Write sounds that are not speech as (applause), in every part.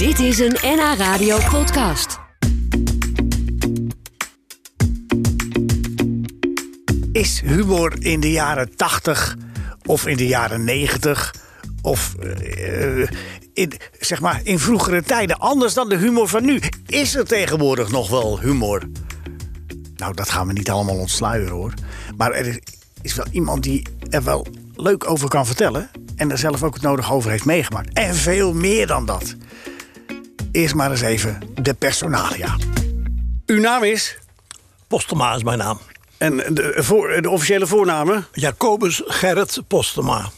Dit is een NH Radio podcast. Is humor in de jaren 80 of in de jaren 90 of eh, in, zeg maar in vroegere tijden anders dan de humor van nu? Is er tegenwoordig nog wel humor? Nou, dat gaan we niet allemaal ontsluieren hoor. Maar er is, is wel iemand die er wel leuk over kan vertellen. En er zelf ook het nodig over heeft meegemaakt. En veel meer dan dat. Eerst maar eens even de personalia. Uw naam is? Postema is mijn naam. En de, voor, de officiële voornamen? Jacobus Gerrit Postema.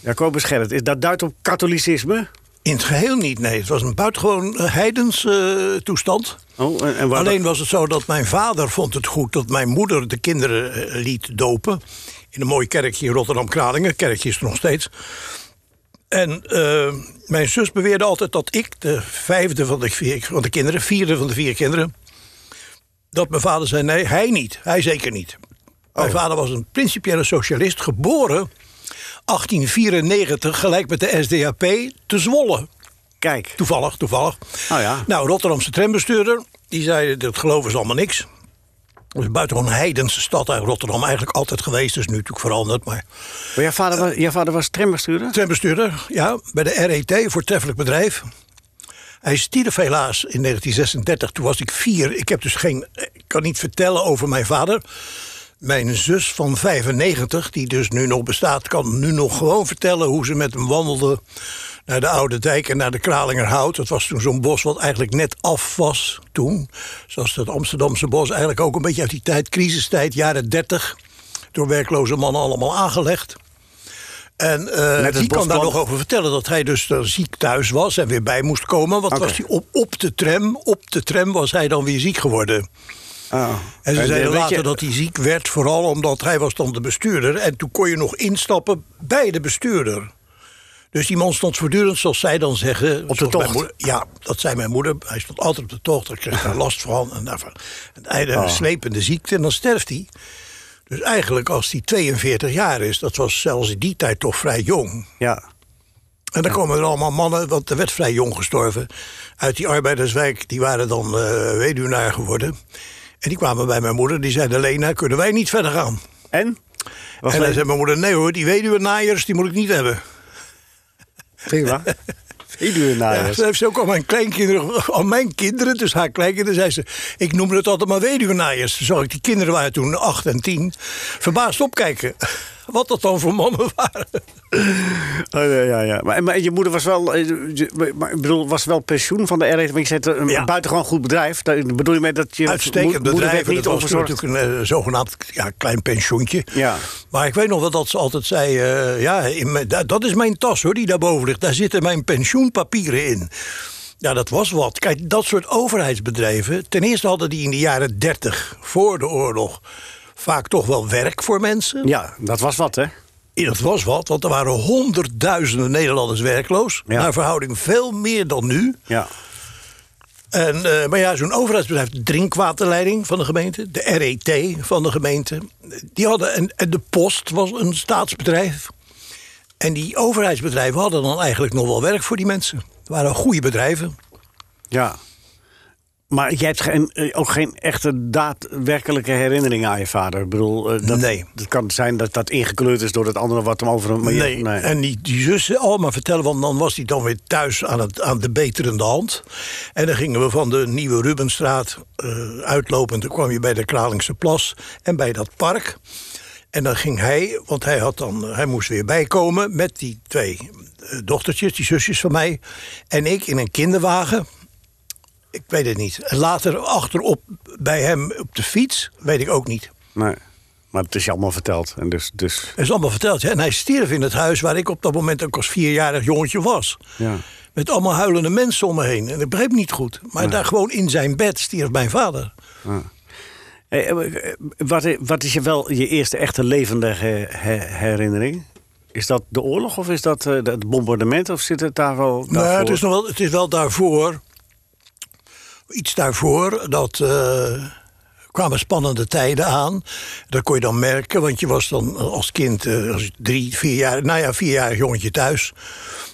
Jacobus Gerrit. Is dat duidt op katholicisme? In het geheel niet, nee. Het was een buitengewoon eh, heidens eh, toestand. Oh, en, Alleen was het zo dat mijn vader vond het goed dat mijn moeder de kinderen eh, liet dopen. In een mooi kerkje in Rotterdam-Kralingen. Kerkje is er nog steeds. En eh, mijn zus beweerde altijd dat ik, de vijfde van de, vier, van de kinderen, vierde van de vier kinderen. Dat mijn vader zei: nee, hij niet. Hij zeker niet. Mijn vader was een principiële socialist, geboren 1894, gelijk met de SDAP, te Zwolle. Kijk. Toevallig, toevallig. Oh ja. Nou, Rotterdamse trambbestuurder, die zei, dat geloven is allemaal niks. Is buitengewoon een heidense stad uit Rotterdam. Eigenlijk altijd geweest, is nu natuurlijk veranderd. Maar Maar jouw vader was, jouw vader was trambestuurder? trambbestuurder, ja, bij de RET, voortreffelijk bedrijf. Hij stierf helaas in 1936, toen was ik vier. Ik heb dus geen, ik kan niet vertellen over mijn vader. Mijn zus van 95, die dus nu nog bestaat, kan nu nog gewoon vertellen hoe ze met hem wandelde naar de Oude Dijk en naar de Kralingerhout. Dat was toen zo'n bos wat eigenlijk net af was toen. Zoals het Amsterdamse bos, eigenlijk ook een beetje uit die tijd, crisistijd, jaren 30. Door werkloze mannen allemaal aangelegd. En eh, die kan daar nog over vertellen dat hij dus eh, ziek thuis was en weer bij moest komen. Want was hij op, op de tram, op de tram was hij dan weer ziek geworden. Oh. En ze En, zeiden eh, weet later je- dat hij ziek werd, vooral omdat hij was dan de bestuurder. En toen kon je nog instappen bij de bestuurder. Dus die man stond voortdurend, zoals zij dan zeggen... Op de tocht. moeder- ja, dat zei mijn moeder. Hij stond altijd op de tocht, daar kreeg hij (laughs) last van. En daarvan. En hij had een Oh. slepende ziekte en dan sterft hij. Dus eigenlijk als hij 42 jaar is, dat was zelfs in die tijd toch vrij jong. Ja. En dan komen er allemaal mannen, want er werd vrij jong gestorven. Uit die arbeiderswijk, die waren dan eh weduwnaar geworden. En die kwamen bij mijn moeder, die zeiden... Lena, kunnen wij niet verder gaan? En? Was en dan zei mijn moeder, nee hoor, die weduwnaaiers, die moet ik niet hebben. Prima. (laughs) Ja, ze heeft ze ook al mijn kleinkinderen, al mijn kinderen, dus haar kleinkinderen, zei ze... ik noemde het altijd maar weduwnaaiers. Toen zag ik, die kinderen waren toen acht en tien, verbaasd opkijken. Wat dat dan voor mannen waren. Oh, ja, ja, ja. Maar, maar je moeder was wel, eh, je- maar, ik bedoel, was wel pensioen van de RET. Want je zei, een Ja. buitengewoon goed bedrijf. Daar bedoel je mee dat je Uitstekend mo- bedrijf. Niet dat was natuurlijk een eh, zogenaamd ja, klein pensioentje. Ja. Maar ik weet nog wel dat ze altijd zei... eh, ja, in mijn- da- dat is mijn tas hoor, die daarboven ligt. Daar zitten mijn pensioenpapieren in. Ja, dat was wat. Kijk, dat soort overheidsbedrijven... ten eerste hadden die in de jaren 30 voor de oorlog... vaak toch wel werk voor mensen. Ja, dat was wat, hè? Ja, Dat was wat, want er waren honderdduizenden Nederlanders werkloos. Ja. Naar verhouding veel meer dan nu. Ja. En, eh, maar ja, zo'n overheidsbedrijf, de drinkwaterleiding van de gemeente, de RET van de gemeente, die hadden, en, en de Post was een staatsbedrijf. En die overheidsbedrijven hadden dan eigenlijk nog wel werk voor die mensen. Het waren goede bedrijven. Ja. Maar jij hebt geen, eh, ook geen echte daadwerkelijke herinnering aan je vader. Ik bedoel, eh, dat, Nee. Het kan zijn dat dat ingekleurd is door het andere wat hem over hem... je- nee. En die, die zussen allemaal vertellen, want dan was hij dan weer thuis aan, het, aan de beterende hand. En dan gingen we van de Nieuwe Rubenstraat eh, uitlopend. Dan kwam je bij de Kralingse Plas en bij dat park. En dan ging hij, want hij, had dan, hij moest weer bijkomen met die twee dochtertjes, die zusjes van mij. En ik in een kinderwagen. Ik weet het niet. En later achterop bij hem op de fiets, weet ik ook niet. Nee. Maar het is je allemaal verteld. En dus, dus, Dat is allemaal verteld. Ja. En hij stierf in het huis waar ik op dat moment ook als vierjarig jongetje was. ja. Met allemaal huilende mensen om me heen. En ik begreep niet goed. Maar daar gewoon in zijn bed stierf mijn vader. Eh, eh, Wat, i- wat is je wel je eerste echte levendige he- herinnering? Is dat de oorlog of is dat eh, het bombardement? Of zit het daar wel Nou, daarvoor? het, is nog wel, het is wel daarvoor. Iets daarvoor. Dat eh, kwamen spannende tijden aan. Dat kon je dan merken. Want je was dan als kind, eh, als drie, vier jaar, nou ja, vierjarig jongetje thuis.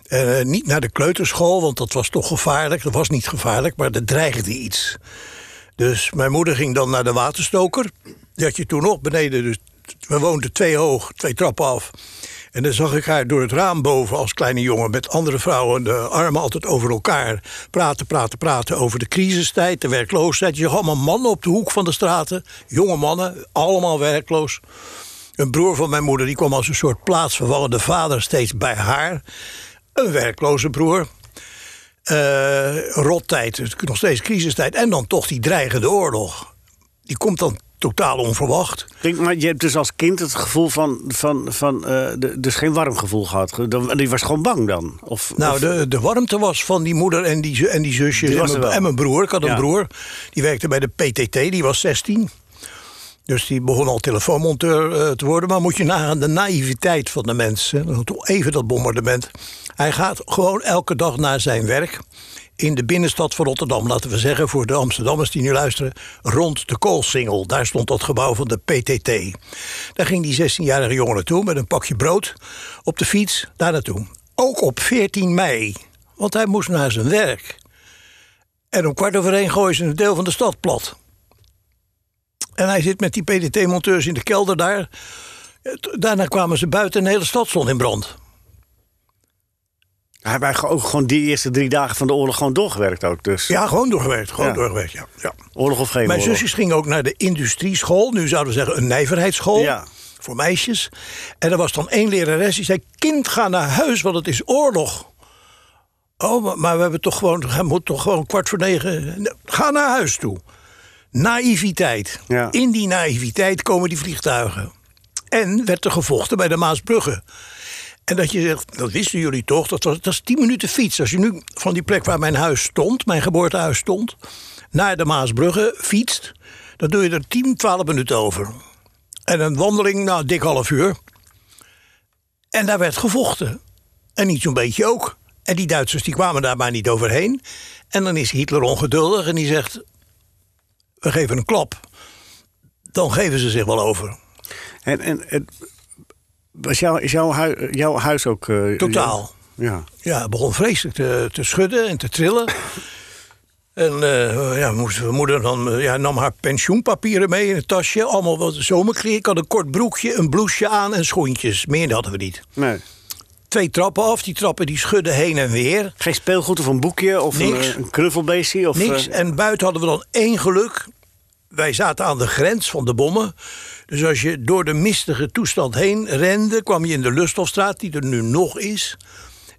Eh, niet naar de kleuterschool, want dat was toch gevaarlijk. Dat was niet gevaarlijk, maar er dreigde iets. Dus mijn moeder ging dan naar de waterstoker. Die had je toen nog beneden. Dus we woonden twee hoog, twee trappen af. En dan zag ik haar door het raam boven als kleine jongen met andere vrouwen, de armen altijd over elkaar. Praten, praten, praten over de crisistijd, de werkloosheid. Je zag allemaal mannen op de hoek van de straten, jonge mannen, allemaal werkloos. Een broer van mijn moeder die kwam als een soort plaatsvervallende vader steeds bij haar. Een werkloze broer. Uh, rottijd, dus nog steeds crisistijd. En dan toch die dreigende oorlog. Die komt dan totaal onverwacht. Denk, maar je hebt dus als kind het gevoel van, van, van uh, de, dus geen warm gevoel gehad. Die was gewoon bang dan? Of, nou, of... De, de warmte was van die moeder en die, en die zusje en, mijn, en mijn broer. Ik had een ja. broer, die werkte bij de PTT, die was 16. Dus die begon al telefoonmonteur uh, te worden. Maar moet je nagaan de naïviteit van de mensen. Even dat bombardement. Hij gaat gewoon elke dag naar zijn werk. In de binnenstad van Rotterdam, laten we zeggen, voor de Amsterdammers die nu luisteren, rond de Koolsingel. Daar stond dat gebouw van de PTT. Daar ging die 16-jarige jongen naartoe met een pakje brood op de fiets daar naartoe. Ook op 14 mei, want hij moest naar zijn werk. En om kwart over één gooien ze een deel van de stad plat. En hij zit met die PDT-monteurs in de kelder daar. Daarna kwamen ze buiten en de hele stad stond in brand. Hij heeft ook gewoon die eerste drie dagen van de oorlog gewoon doorgewerkt ook. Dus. Ja, gewoon doorgewerkt. Gewoon ja. doorgewerkt, ja. ja. Oorlog of geen Mijn oorlog? zusjes gingen ook naar de industrieschool. Nu zouden we zeggen een nijverheidsschool. Ja. Voor meisjes. En er was dan één lerares die zei... kind, ga naar huis, want het is oorlog. Oh, maar we hebben toch gewoon... Hij moet toch gewoon kwart voor negen... Ga naar huis toe. Naïviteit. Ja. In die naïviteit komen die vliegtuigen. En werd er gevochten bij de Maasbrugge. En dat je zegt, dat wisten jullie toch, dat was, dat is 10 minuten fiets. Als je nu van die plek waar mijn huis stond, mijn geboortehuis stond, naar de Maasbrugge fietst, dan doe je er 10, 12 minuten over. En een wandeling, nou, dik half uur. En daar werd gevochten. En niet zo'n beetje ook. En die Duitsers die kwamen daar maar niet overheen. En dan is Hitler ongeduldig en die zegt: We geven een klap. Dan geven ze zich wel over. En, en, en was jou, is jouw, hui, jouw huis ook... Uh, Totaal. Ja. Ja, het begon vreselijk te, te schudden en te trillen. (coughs) En uh, ja, moest, mijn moeder dan, ja, nam haar pensioenpapieren mee in het tasje. Allemaal wat zomerkleren. Ik had een kort broekje, een blouseje aan en schoentjes. Meer hadden we niet. Nee. Twee trappen af. Die trappen die schudden heen en weer. Geen speelgoed of een boekje of Niks. een, knuffelbeestje? Of, Niks. uh... En buiten hadden we dan één geluk. Wij zaten aan de grens van de bommen. Dus als je door de mistige toestand heen rende, kwam je in de Lusthofstraat, die er nu nog is.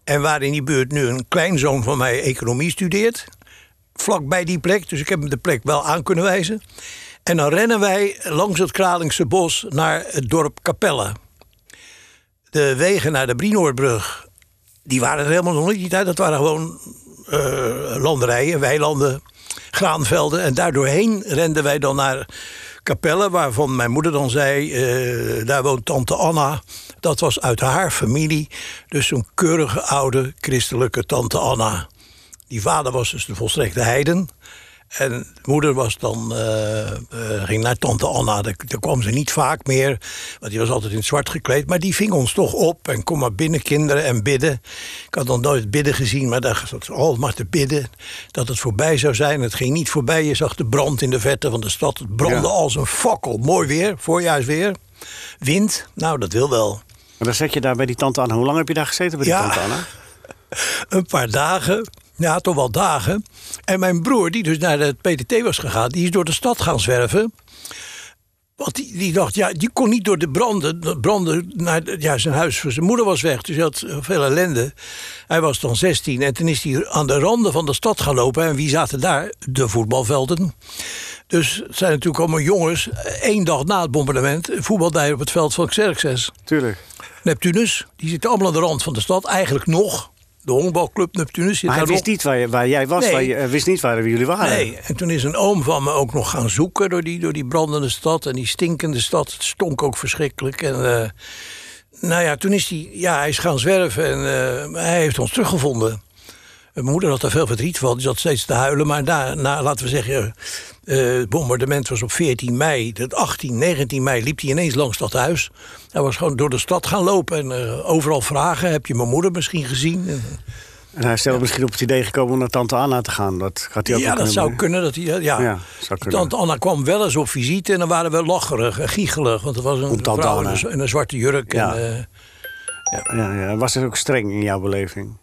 En waar in die buurt nu een kleinzoon van mij economie studeert. Vlakbij die plek, dus ik heb hem de plek wel aan kunnen wijzen. En dan rennen wij langs het Kralingse bos naar het dorp Capelle. De wegen naar de Brienoordbrug, die waren er helemaal nog niet. tijd. Dat waren gewoon uh, landerijen, weilanden, graanvelden. En daardoorheen renden wij dan naar Capelle, waarvan mijn moeder dan zei: uh, daar woont tante Anna. Dat was uit haar familie. Dus zo'n keurige oude christelijke tante Anna. Die vader was dus de volstrekte heiden. En de moeder was dan, uh, uh, ging naar tante Anna. Daar, daar, kwam ze niet vaak meer, want die was altijd in het zwart gekleed. Maar die ving ons toch op en kom maar binnen kinderen en bidden. Ik had nog nooit bidden gezien, maar daar zat maar te bidden. Dat het voorbij zou zijn. Het ging niet voorbij. Je zag de brand in de verte van de stad. Het brandde ja. als een fakkel. Mooi weer, voorjaarsweer. Wind, nou dat wil wel. Maar dan zet je daar bij die tante Anna. Hoe lang heb je daar gezeten bij die ja, tante Anna? (laughs) Een paar dagen. Ja, toch wel dagen. En mijn broer, die dus naar het PTT was gegaan, die is door de stad gaan zwerven. Want die, die dacht, ja, die kon niet door de branden, branden naar ja, zijn huis. Zijn moeder was weg, dus hij had veel ellende. Hij was dan 16 en toen is hij aan de randen van de stad gaan lopen. En wie zaten daar? De voetbalvelden. Dus het zijn natuurlijk allemaal jongens. één dag na het bombardement voetbal daar op het veld van Xerxes. Tuurlijk. Neptunus, die zitten allemaal aan de rand van de stad. Eigenlijk nog. De honkbalclub Neptunus. Maar hij wist niet waar, je, waar jij was, Nee. waar je, hij wist niet waar jullie waren. Nee, en toen is een oom van me ook nog gaan zoeken door die, door die brandende stad en die stinkende stad. Het stonk ook verschrikkelijk. En uh, nou ja, toen is hij, ja, hij is gaan zwerven en uh, hij heeft ons teruggevonden. Mijn moeder had er veel verdriet van, die zat steeds te huilen. Maar na, na laten we zeggen, eh, het bombardement was op 14 mei. Dat 18, 19 mei liep hij ineens langs dat huis. Hij was gewoon door de stad gaan lopen en eh, overal vragen. Heb je mijn moeder misschien gezien? En, hij is zelf misschien op het idee gekomen om naar tante Anna te gaan. Dat gaat hij ook ja, dat zou kunnen. Dat hij, ja. Ja, zou kunnen. Tante Anna kwam wel eens op visite en dan waren we lacherig en giechelig. Want er was een vrouw in een, in een zwarte jurk. Ja. En, eh, Ja, ja. Was het ook streng in jouw beleving?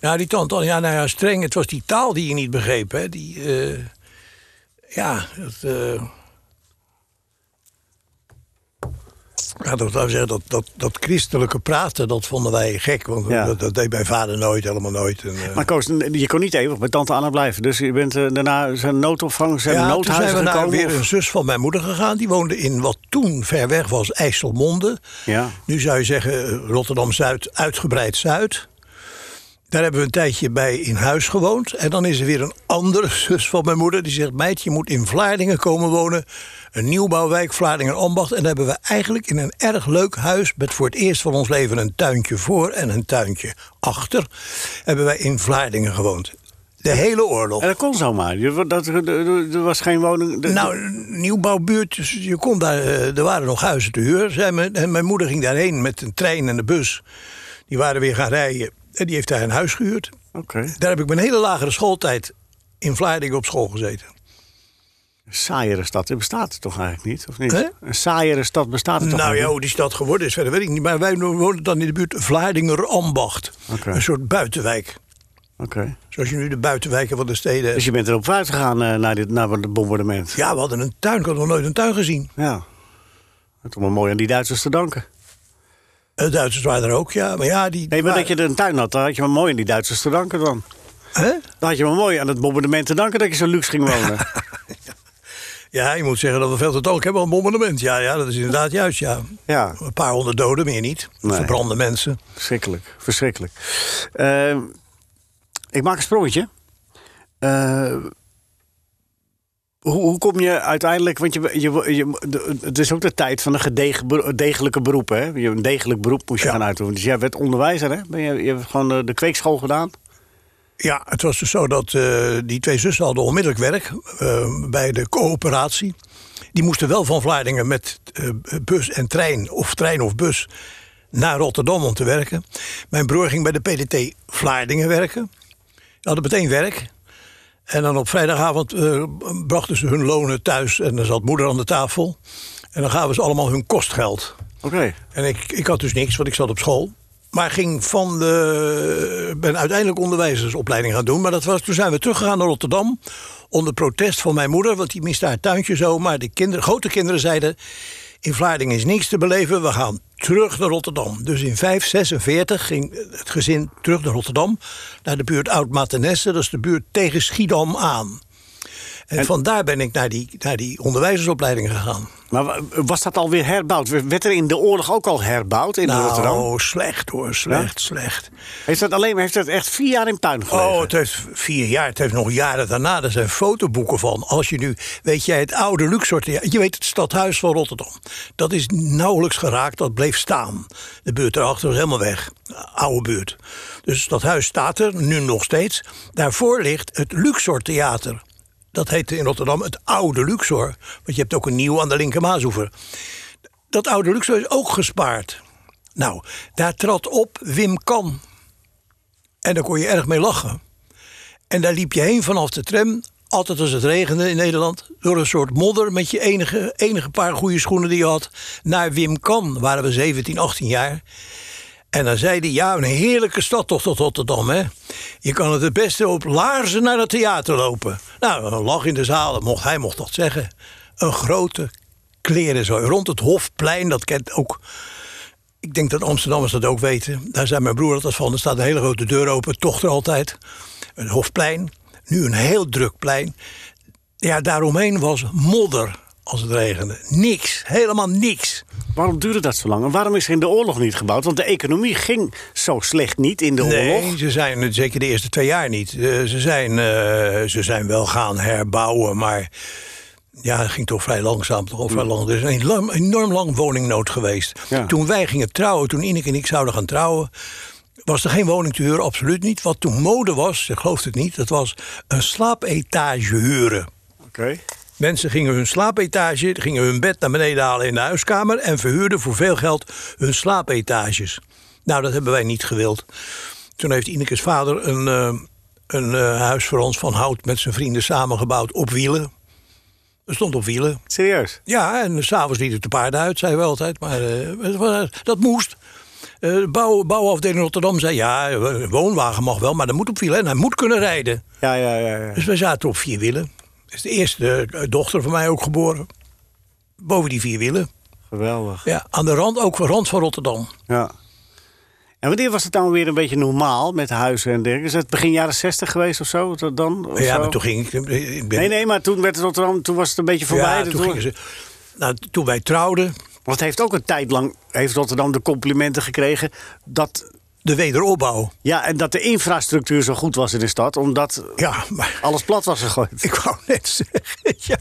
Ja, die tante, Anna, ja, nou ja, streng. Het was die taal die je niet begreep, hè. Die, eh, ja, dat... eh, ja, dat, zeggen, dat, dat, dat christelijke praten, dat vonden wij gek. Want Ja. dat, dat deed mijn vader nooit, helemaal nooit. En, eh, Maar Koos, je kon niet eeuwig bij tante Anna blijven. Dus je bent eh, daarna zijn noodopvang, zijn ja, toen noodhuizen zijn we naar weer of- een zus van mijn moeder gegaan. Die woonde in wat toen ver weg was, IJsselmonde. Ja. Nu zou je zeggen Rotterdam-Zuid, uitgebreid Zuid. Daar hebben we een tijdje bij in huis gewoond. En dan is er weer een andere (laughs) zus van mijn moeder. Die zegt, meid, je moet in Vlaardingen komen wonen. Een nieuwbouwwijk, Vlaardingen-Ambacht. En daar hebben we eigenlijk in een erg leuk huis... met voor het eerst van ons leven een tuintje voor en een tuintje achter... hebben wij in Vlaardingen gewoond. De hele oorlog. En dat kon zomaar. Dat, er, was geen woning. de- Nou, een nieuwbouwbuurt, dus je kon daar, eh, er waren nog huizen te huur. En mijn moeder ging daarheen met een trein en de bus. Die waren weer gaan rijden en die heeft daar een huis gehuurd. Oké. Daar heb ik mijn hele lagere schooltijd in Vlaardingen op school gezeten. Een saaiere stad, die bestaat toch eigenlijk niet? Of niet? Een saaiere stad bestaat er toch nou ja, hoe die stad geworden is, verder weet ik niet. Maar wij woonden dan in de buurt Vlaardinger Ambacht. Oké. Een soort buitenwijk. Oké. Zoals je nu de buitenwijken van de steden... Dus je bent erop uit gegaan eh, naar, dit, naar het bombardement? Ja, we hadden een tuin. Ik had nog nooit een tuin gezien. Ja. Het is mooi aan die Duitsers te danken. De Duitsers waren er ook, ja. Maar ja, die... Nee, maar waren- dat je er een tuin had, dan had je maar mooi aan die Duitsers te danken dan. Hè? Dan had je maar mooi aan het bombardement te danken dat je zo luxe ging wonen. (laughs) Ja, je moet zeggen dat we veel te danken hebben aan een bombardement. Ja, ja, dat is inderdaad juist, ja. ja, Een paar honderd doden, meer niet. Nee. Verbrande mensen. verschrikkelijk. Verschrikkelijk. Eh, ik maak een sprongetje. Eh, hoe, hoe kom je uiteindelijk, want je, je, het is ook de tijd van een gedegen, degelijke beroep. Hè? Je een degelijk beroep moest je Ja. gaan uitoefenen. Dus jij werd onderwijzer, hè? Ben je, je hebt gewoon de, de kweekschool gedaan? Ja, het was dus zo dat eh, die twee zussen hadden onmiddellijk werk eh, bij de coöperatie. Die moesten wel van Vlaardingen met eh, bus en trein, of trein of bus, naar Rotterdam om te werken. Mijn broer ging bij de PDT Vlaardingen werken. Die hadden meteen werk. En dan op vrijdagavond eh, brachten ze hun lonen thuis en dan zat moeder aan de tafel. En dan gaven ze allemaal hun kostgeld. Oké. En ik, ik had dus niks, want ik zat op school. Maar ging van de. ben uiteindelijk onderwijzersopleiding gaan doen. Maar dat was, toen zijn we teruggegaan naar Rotterdam. Onder protest van mijn moeder, want die miste haar tuintje zo. Maar de kinderen, grote kinderen zeiden. In Vlaardingen is niks te beleven, we gaan terug naar Rotterdam. Dus in 546 ging het gezin terug naar Rotterdam. Naar de buurt Oud-Matenesse, dat is de buurt tegen Schiedam aan. En, vandaar ben ik naar die, naar die onderwijzersopleiding gegaan. Maar wa- was dat alweer herbouwd? Werd er in de oorlog ook al herbouwd in Rotterdam? Nou, slecht hoor, slecht, slecht. Heeft dat alleen heeft dat echt vier jaar in puin gelegen? Oh, het heeft vier jaar. Het heeft nog jaren daarna. Er zijn fotoboeken van. Als je nu, weet jij, het oude Luxor Theater. Je weet het stadhuis van Rotterdam. Dat is nauwelijks geraakt. Dat bleef staan. De buurt erachter was helemaal weg. Oude buurt. Dus het stadhuis staat er, nu nog steeds. Daarvoor ligt het Luxor Theater. Dat heette in Rotterdam het oude Luxor. Want je hebt ook een nieuw aan de linkermaasoever. Dat oude Luxor is ook gespaard. Nou, daar trad op Wim Kan. En daar kon je erg mee lachen. En daar liep je heen vanaf de tram, altijd als het regende in Nederland, door een soort modder met je enige, enige paar goede schoenen die je had, naar Wim Kan. Waren we 17, 18 jaar. En dan zei hij, ja, een heerlijke stad toch tot Rotterdam, hè. Je kan het het beste op laarzen naar het theater lopen. Nou, een lach in de zaal, mocht, hij mocht dat zeggen. Een grote klerenzooi rond het Hofplein, dat kent ook... Ik denk dat Amsterdammers dat ook weten. Daar zei mijn broer altijd van. Er staat een hele grote deur open, toch er altijd. Het Hofplein, nu een heel druk plein. Ja, daaromheen was modder als het regende. Niks, helemaal niks. Waarom duurde dat zo lang? En waarom is er in de oorlog niet gebouwd? Want de economie ging zo slecht niet in de oorlog. Nee, ze zijn zeker de eerste twee jaar niet. Eh, ze, zijn, eh, ze zijn wel gaan herbouwen, maar ja, het ging toch vrij langzaam. Toch vrij lang. Er is een enorm, enorm lang woningnood geweest. Ja. Toen wij gingen trouwen, toen Ineke en ik zouden gaan trouwen... was er geen woning te huren, absoluut niet. Wat toen mode was, je gelooft het niet, dat was een slaapetage huren. Oké. Mensen gingen hun slaapetage, gingen hun bed naar beneden halen in de huiskamer en verhuurden voor veel geld hun slaapetages. Nou, dat hebben wij niet gewild. Toen heeft Ineke's vader een, eh, een eh, huis voor ons van hout met zijn vrienden samengebouwd op wielen. Er stond op wielen. Serieus? Ja, en s'avonds liet het de paarden uit, zei we altijd. Maar eh, het dat moest. De bouw, bouwafdeling Rotterdam zei, ja, een woonwagen mag wel, maar dat moet op wielen. En hij moet kunnen rijden. Ja, ja, ja. ja. Dus wij zaten op vier wielen. Is de eerste eh, dochter van mij ook geboren. Boven die vier wielen. Geweldig. Ja, aan de rand, ook rand van Rotterdam. Ja. En wanneer was het dan weer een beetje normaal met huizen en dergelijke? Is het begin jaren 60 geweest of zo? Dan, of ja, zo? maar toen ging ik... ik ben, Nee, nee, maar toen werd het Rotterdam, toen was het een beetje voorbij. ja, toen Toen- gingen ze... Nou, toen wij trouwden, Want het heeft ook een tijd lang, heeft Rotterdam de complimenten gekregen... dat, de wederopbouw. ja, en dat de infrastructuur zo goed was in de stad... omdat Ja, maar alles plat was gegooid. (laughs) ik wou net zeggen, ja.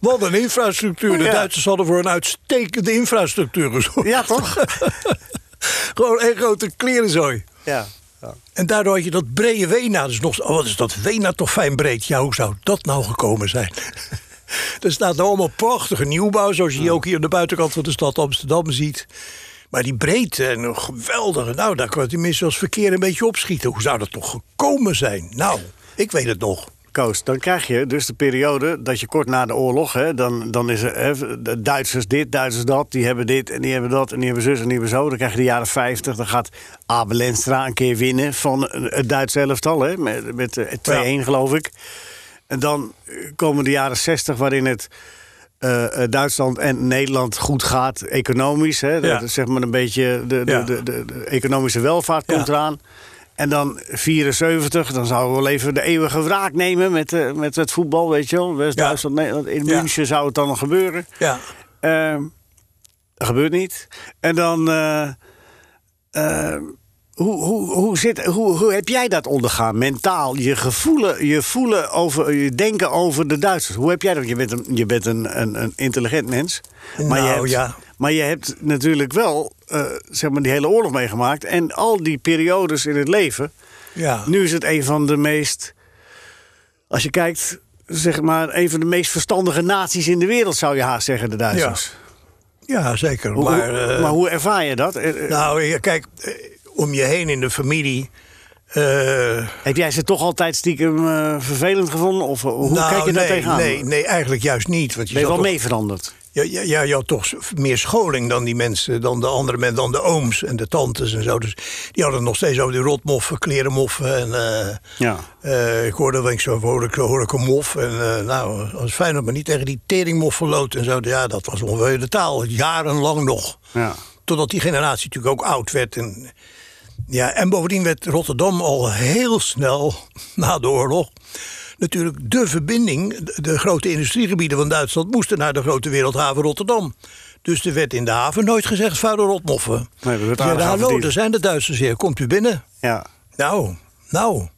Wat een infrastructuur. De Oh, ja. Duitsers hadden voor een uitstekende infrastructuur gezorgd. Ja, toch? (laughs) Gewoon een grote klerenzooi. ja. ja. En daardoor had je dat brede Wena. Dus nog, oh, wat is dat Wena toch fijn breed? Ja, hoe zou dat nou gekomen zijn? (laughs) er staat nou allemaal prachtige nieuwbouw, zoals je ook hier aan de buitenkant van de stad Amsterdam ziet. Maar die breedte en een geweldige, nou, daar kan het tenminste als verkeer een beetje opschieten. Hoe zou dat toch gekomen zijn? Nou, ik weet het nog. Koos, dan krijg je dus de periode dat je kort na de oorlog... Hè, dan, dan is er hè, de Duitsers dit, Duitsers dat, die hebben dit en die hebben dat... en die hebben zus en die hebben zo. Dan krijg je de jaren 50, dan gaat Abel Enstra een keer winnen... van het Duitse elftal, hè, met, met eh, 2-1 geloof ik. En dan eh, komen de jaren 60 waarin het... eh, eh, Duitsland en Nederland goed gaat, economisch. Hè, Ja. Dat is zeg maar een beetje de, de, Ja. de, de, economische welvaart komt eraan. En dan 74, dan zouden we wel even de eeuwige wraak nemen met, eh, met het voetbal, weet je wel. West-Duitsland, Nederland. In. München zou het dan nog gebeuren. Ja, Ehm, dat gebeurt niet. En dan... hoe, hoe, hoe, zit, hoe, hoe heb jij dat ondergaan? Mentaal, je gevoelen, je voelen over, je denken over de Duitsers. Hoe heb jij dat? Je bent een, je bent een, een, een intelligent mens. Maar, je Nou, hebt, ja. maar je hebt natuurlijk wel eh, zeg maar die hele oorlog meegemaakt. En al die periodes in het leven. ja. Nu is het een van de meest. Als je kijkt, zeg maar, een van de meest verstandige naties in de wereld, zou je haast zeggen, de Duitsers. ja zeker. Hoe, maar, hoe- eh, maar hoe ervaar je dat? Eh, nou, kijk, om je heen in de familie. eh, Heb jij ze toch altijd stiekem eh, vervelend gevonden? Of eh, hoe nou, kijk je daar nee, tegenaan? Nee, nee, eigenlijk juist niet. Want je ben je wel toch- mee veranderd? Ja, ja, ja, je had toch meer scholing dan die mensen, dan de andere mensen, dan de ooms en de tantes en zo. Dus die hadden nog steeds over die rotmoffen, klerenmoffen. En Ja. ik hoorde wel eens zo, hoorde ik, hoorde ik een mof. En nou, het was fijn dat me niet tegen die teringmoffen loopt en zo. Ja, dat was ongeveer de taal, jarenlang nog. Ja. Totdat die generatie natuurlijk ook oud werd. En, ja, en bovendien werd Rotterdam al heel snel na de oorlog. Natuurlijk de verbinding. De, grote industriegebieden van Duitsland moesten naar de grote wereldhaven Rotterdam. Dus er werd in de haven nooit gezegd vuile rotmoffen. Nee, er aardig aan hallo, verdiend." daar zijn de Duitsers hier, komt u binnen. Ja. Nou, nou.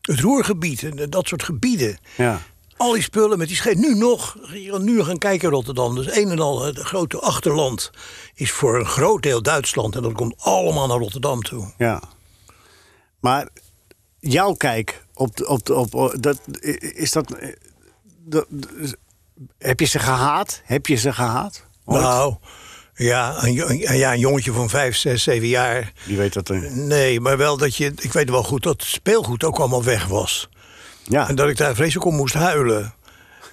Het Roergebied dat soort gebieden. Ja. Al die spullen met die schepen. Nu nog, nu gaan kijken in Rotterdam. Dus een en al, het grote achterland is voor een groot deel Duitsland. En dat komt allemaal naar Rotterdam toe. ja. Maar jouw kijk op, de- op, op, op dat, is dat, eh, dat. Heb je ze gehaat? Heb je ze gehaat? Ooit? Nou, ja een, ja, een jongetje van vijf, zes, zeven jaar. Wie weet dat er. Nee, maar wel dat je, ik weet wel goed dat speelgoed ook allemaal weg was. Ja. En dat ik daar vreselijk om moest huilen.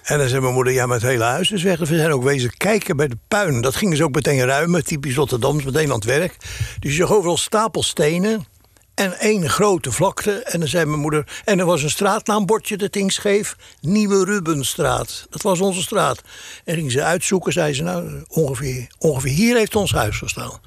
En dan zei mijn moeder, ja, maar het hele huis is weg. Dus we zijn ook wezen kijken bij de puin. Dat gingen ze ook meteen ruimen, typisch Rotterdams, meteen aan het werk. Dus je zag overal stapelstenen en één grote vlakte. En dan zei mijn moeder, en er was een straatnaambordje dat ding scheef. Nieuwe Rubenstraat. Dat was onze straat. En gingen ze uitzoeken, zei ze, nou, ongeveer, ongeveer hier heeft ons huis gestaan.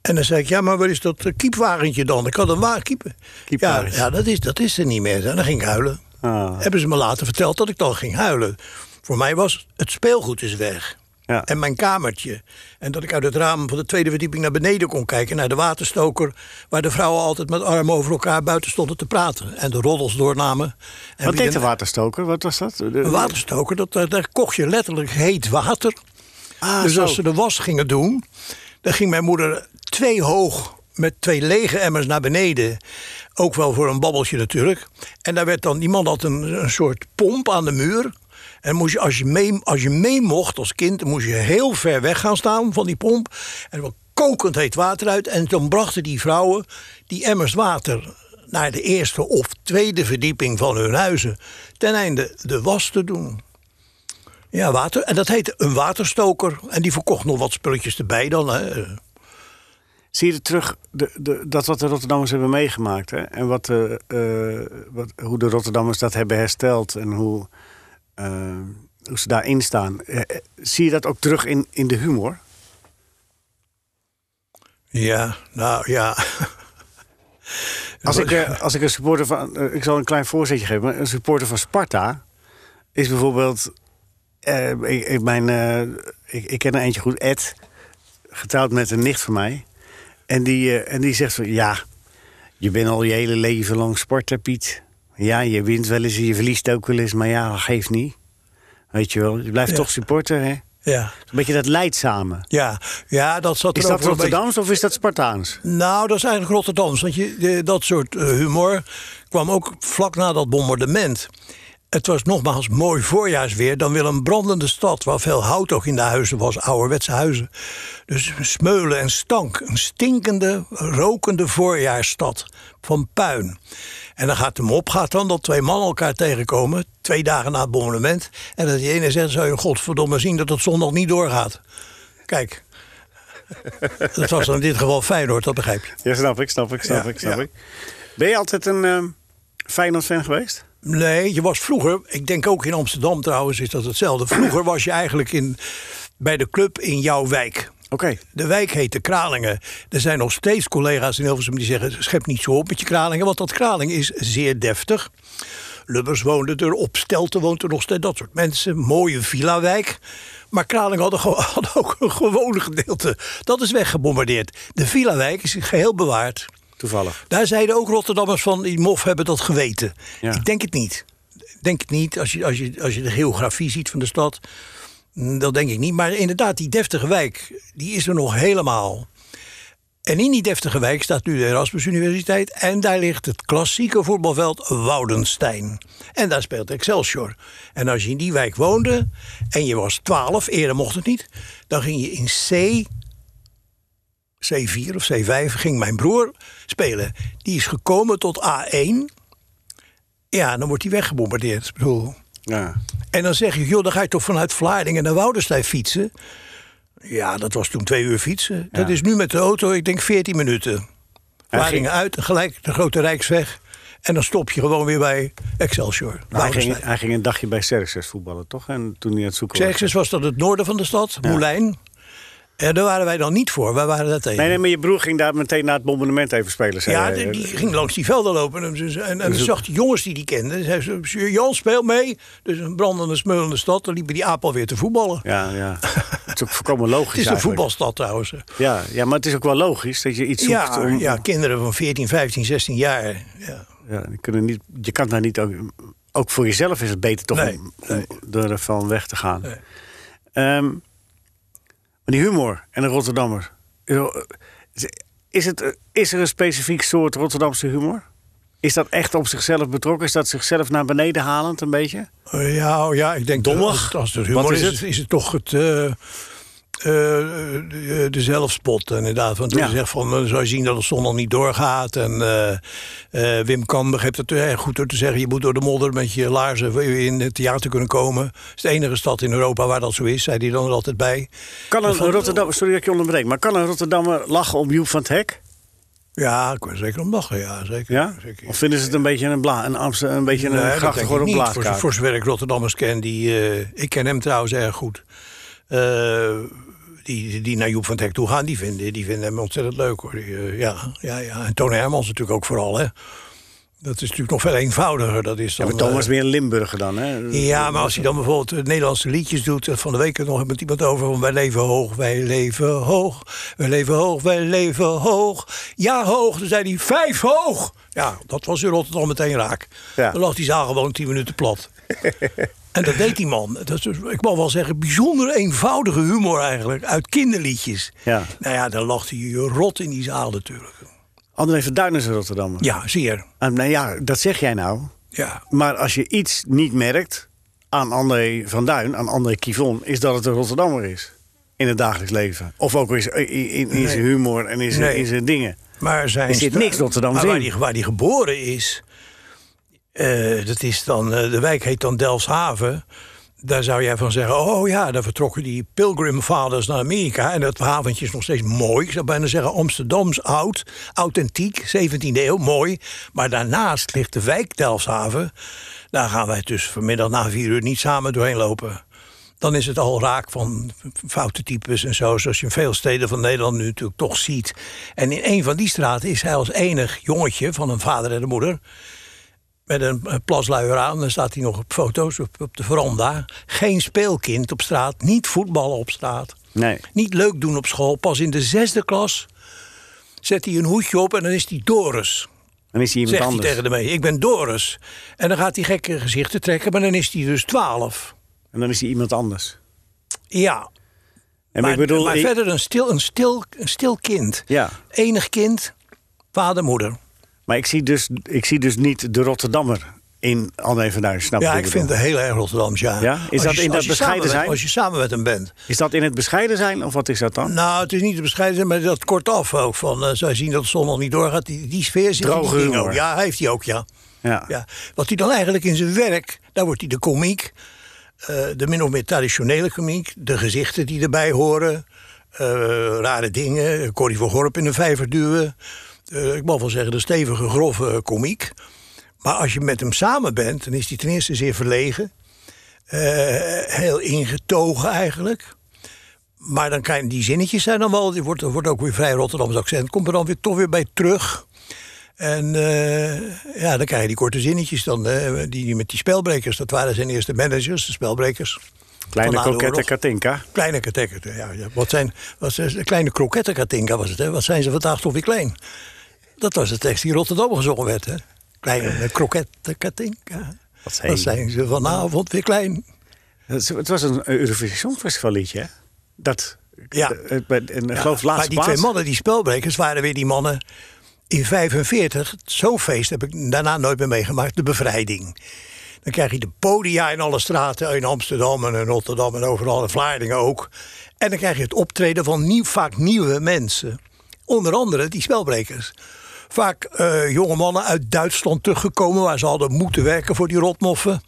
En dan zei ik, ja, maar waar is dat eh, kiepwagentje dan? Ik had een waar kiep. Ja, ja dat, is, dat is er niet meer. En dan ging ik huilen. Ah. Hebben ze me later verteld dat ik dan ging huilen. Voor mij was het speelgoed is weg. Ja. En mijn kamertje. En dat ik uit het raam van de tweede verdieping naar beneden kon kijken. Naar de waterstoker. Waar de vrouwen altijd met armen over elkaar buiten stonden te praten. En de roddels doornamen. En Wat deed de waterstoker? Wat was dat? De- Een waterstoker, dat, daar- daar kocht je letterlijk heet water. Ah, dus zo. als ze de was gingen doen, dan ging mijn moeder twee hoog met twee lege emmers naar beneden. Ook wel voor een babbeltje natuurlijk. En daar werd dan, die man had een, een soort pomp aan de muur. En moest je, als, je mee, als je mee mocht als kind, moest je heel ver weg gaan staan van die pomp. En er kwam kokend heet water uit. En dan brachten die vrouwen die emmers water naar de eerste of tweede verdieping van hun huizen. Ten einde de was te doen. Ja, water. En dat heette een waterstoker. En die verkocht nog wat spulletjes erbij dan. Hè. Zie je er terug de, de, dat wat de Rotterdammers hebben meegemaakt? Hè? En wat, eh, eh, wat, hoe de Rotterdammers dat hebben hersteld en hoe, eh, hoe ze daarin staan. Zie je dat ook terug in, in de humor? Ja, nou ja. Als ik, (laughs) als ik een supporter van. ik zal een klein voorzetje geven. maar Een supporter van Sparta is bijvoorbeeld. ik, ik, mijn, ik, ik ken er eentje goed, Ed. Getrouwd met een nicht van mij. En die, eh, en die zegt van ja. Je bent al je hele leven lang sporter, Piet. Ja, je wint wel eens en je verliest ook wel eens. Maar ja, dat geeft niet. Weet je wel, je blijft Ja. toch supporter, hè? Ja, Een beetje dat leidzame. ja, ja dat zat Is er ook dat beetje- Rotterdams of is dat Spartaans? Nou, dat is eigenlijk Rotterdams. Want je, dat soort eh, humor kwam ook vlak na dat bombardement. Het was nogmaals mooi voorjaarsweer. Dan wil een brandende stad, waar veel hout ook in de huizen was, ouderwetse huizen. Dus smeulen en stank. Een stinkende, rokende voorjaarsstad van puin. En dan gaat de mop gaat dan dat twee mannen elkaar tegenkomen, twee dagen na het bombardement. En dat die ene zegt, zou je godverdomme zien dat het zondag niet doorgaat. Kijk. (laughs) Dat was dan in dit geval Feyenoord, dat begrijp je. Ja, snap ik, snap ik, snap Ja, ik, snap ja. ik. Ben je altijd een ehm Feyenoord-fan geweest? Nee, je was vroeger, ik denk ook in Amsterdam trouwens is dat hetzelfde. Vroeger was je eigenlijk in, bij de club in jouw wijk. Oké. De wijk heette Kralingen. Er zijn nog steeds collega's in Hilversum die zeggen... schep niet zo op met je Kralingen, want dat Kralingen is zeer deftig. Lubbers woonde er, op Stelten woont er nog steeds, dat soort mensen. Mooie villa-wijk. Maar Kralingen had, gewoon- (laughs) had ook een gewone gedeelte. Dat is weggebombardeerd. De villa-wijk is geheel bewaard. Toevallig. Daar zeiden ook Rotterdammers van, die mof hebben dat geweten. Ja. Ik denk het niet. Denk het niet, als je, als, je, als je de geografie ziet van de stad. mm, Dat denk ik niet. Maar inderdaad, die deftige wijk, die is er nog helemaal. En in die deftige wijk staat nu de Erasmus Universiteit. En daar ligt het klassieke voetbalveld Woudenstein. En daar speelt Excelsior. En als je in die wijk woonde en je was 12, eerder mocht het niet. Dan ging je in C C4 of C5 ging mijn broer spelen. Die is gekomen tot A1. Ja, dan wordt hij weggebombardeerd. Ik bedoel. Ja. En dan zeg je, joh, dan ga je toch vanuit Vlaardingen naar Woudenstein fietsen. Ja, dat was toen twee uur fietsen. Dat Ja. is nu met de auto, ik denk 14 minuten. Vlaardingen uit, en gelijk de Grote Rijksweg. En dan stop je gewoon weer bij Excelsior. hij, ging, hij ging een dagje bij Xerxes voetballen, toch? En toen hij aan het zoeken was. Xerxes was dat het noorden van de stad, Moulijn. En daar waren wij dan niet voor, wij waren daar tegen. Nee, nee, maar je broer ging daar meteen na het bombardement even spelen. zei Ja, die, die ging langs die velden lopen. En, en, en dan zag die jongens die die kenden. Zei ze, Jan, speel mee. Dus een brandende, smeulende stad. Dan liepen die aap alweer te voetballen. Ja, ja. Het is ook volkomen logisch (laughs) Het is een voetbalstad trouwens. Ja, ja, maar het is ook wel logisch dat je iets zoekt Ja, om... ja, kinderen van 14, 15, 16 jaar. Ja. Ja, die kunnen niet, je kan daar niet ook... Ook voor jezelf is het beter toch Nee, om, nee. om er van weg te gaan. Nee. Ehm, maar die humor en de Rotterdammer. Is, het, is er een specifiek soort Rotterdamse humor? Is dat echt op zichzelf betrokken? Is dat zichzelf naar beneden halend een beetje? Eh, Ja, oh ja, ik denk Dommig? dat als het humor Wat is is, het? is het toch het, eh, de, de zelfspot. Inderdaad, van toen Ja. zegt van, dan zou je zien dat het zondag niet doorgaat. En eh, eh, Wim Kan begreep het erg goed door te zeggen, je moet door de modder met je laarzen in het theater kunnen komen. Het is de enige stad in Europa waar dat zo is, zei hij dan er altijd bij. Kan een Rotterdammer, sorry dat ik je onderbreek, maar kan een Rotterdammer lachen om Joep van het Hek? Ja, ik er zeker om lachen, ja, zeker. Ja? zeker. Of vinden ze het een beetje een, bla, een, een, beetje een Nee, dat gracht denk ik geworden niet. Voor, voor zover ik Rotterdammers ken, die, eh, ik ken hem trouwens erg goed. Eh, die, die naar Joep van Hek toe gaan, die vinden, die vinden hem ontzettend leuk hoor. Die, eh, ja, ja, ja. En Toon Hermans natuurlijk ook vooral. Hè. Dat is natuurlijk nog veel eenvoudiger. Dat is Ja, dan, maar Thomas eh, is meer een Limburger dan, hè? ja, maar als hij dan bijvoorbeeld Nederlandse liedjes doet... van de week nog met iemand over van... wij leven hoog, wij leven hoog, wij leven hoog, wij leven hoog. Ja, hoog. Dan zei hij vijf hoog. Ja, dat was in Rotterdam meteen raak. Ja. Dan lag die zaal gewoon tien minuten plat. (laughs) En dat deed die man. Dat is, dus, ik mag wel zeggen, bijzonder eenvoudige humor eigenlijk. Uit kinderliedjes. Ja. Nou ja, dan lacht hij rot in die zaal natuurlijk. André van Duin is een Rotterdammer. Ja, zeer. En, nou ja, dat zeg jij nou. Ja. Maar als je iets niet merkt aan André van Duin, aan André Kivon, is dat het een Rotterdammer is. In het dagelijks leven. Of ook in, in, in, in zijn humor en in zijn, Nee. in zijn dingen. Maar zijn Er zit niks Rotterdams maar waar in. die, waar die geboren is, eh, dat is dan, eh, de wijk heet dan Delfshaven. Daar zou jij van zeggen, oh ja, daar vertrokken die Pilgrim Fathers naar Amerika. En dat haventje is nog steeds mooi. Ik zou bijna zeggen Amsterdams oud, authentiek, 17e eeuw, mooi. Maar daarnaast ligt de wijk Delfshaven. Daar gaan wij dus vanmiddag na vier uur niet samen doorheen lopen. Dan is het al raak van foute types en zo, zoals je in veel steden van Nederland nu natuurlijk toch ziet. En in een van die straten is hij als enig jongetje van een vader en een moeder met een eh, plasluier aan. Dan staat hij nog op foto's op, op de veranda. Geen speelkind op straat, niet voetballen op straat. Nee. Niet leuk doen op school. Pas in de zesde klas zet hij een hoedje op en dan is hij Doris. Dan is hij iemand Zegt hij anders. tegen de mee, ik ben Doris. En dan gaat hij gekke gezichten trekken, maar dan is hij dus twaalf. En dan is hij iemand anders. Ja, En maar, ik bedoel, maar ik- verder een stil, een, stil, een stil kind. Ja. Enig kind, vader, moeder. Maar ik zie, dus, ik zie dus niet de Rotterdammer in André van Duin. Ja, ik vind het heel erg Rotterdams, ja. Ja? Is Als dat je- in dat bescheiden met- zijn? Als je samen met hem bent. Is dat in het bescheiden zijn of wat is dat dan? Nou, het is niet te bescheiden, zijn, maar dat kortaf ook. Van, eh zij zien dat de zon nog niet doorgaat. Die, die sfeer zit in Droge ook. Ja, heeft hij ook, ja. Ja. ja. Wat hij dan eigenlijk in zijn werk, daar wordt hij de komiek. eh, de min of meer traditionele komiek. De gezichten die erbij horen. eh, rare dingen. Corrie van Gorp in een vijver duwen. Eh, ik mag wel zeggen, de stevige, grove komiek. Maar als je met hem samen bent, dan is hij ten eerste zeer verlegen. Eh, heel ingetogen eigenlijk. Maar dan kan je, die zinnetjes zijn dan wel, die wordt, wordt ook weer vrij Rotterdams accent, komt er dan weer toch weer bij terug. En eh, ja, dan krijg je die korte zinnetjes dan, eh, die, die met die spelbrekers, dat waren zijn eerste managers, de spelbrekers. Kleine kokette oorlog. Katinka. Kleine katekken, ja, ja. Wat zijn, wat zijn, kleine krokettenkatinka was het, hè? Wat zijn ze vandaag toch weer klein? Dat was de tekst die in Rotterdam gezongen werd, hè? Kleine (laughs) krokettenkatinka. Wat Wat zijn ze vanavond weer klein? Het was een Eurovisie Songfestival liedje? Dat, Ja. eh, bij- En ik geloof maar laatste die twee mannen, die spelbrekers, waren weer die mannen in 45. Zo'n feest heb ik daarna nooit meer meegemaakt. De bevrijding. Dan krijg je de podia in alle straten. In Amsterdam en in Rotterdam en overal. In Vlaardingen ook. En dan krijg je het optreden van nieuw, vaak nieuwe mensen. Onder andere die spelbrekers. Vaak eh, jonge mannen uit Duitsland teruggekomen... waar ze hadden moeten werken voor die rotmoffen.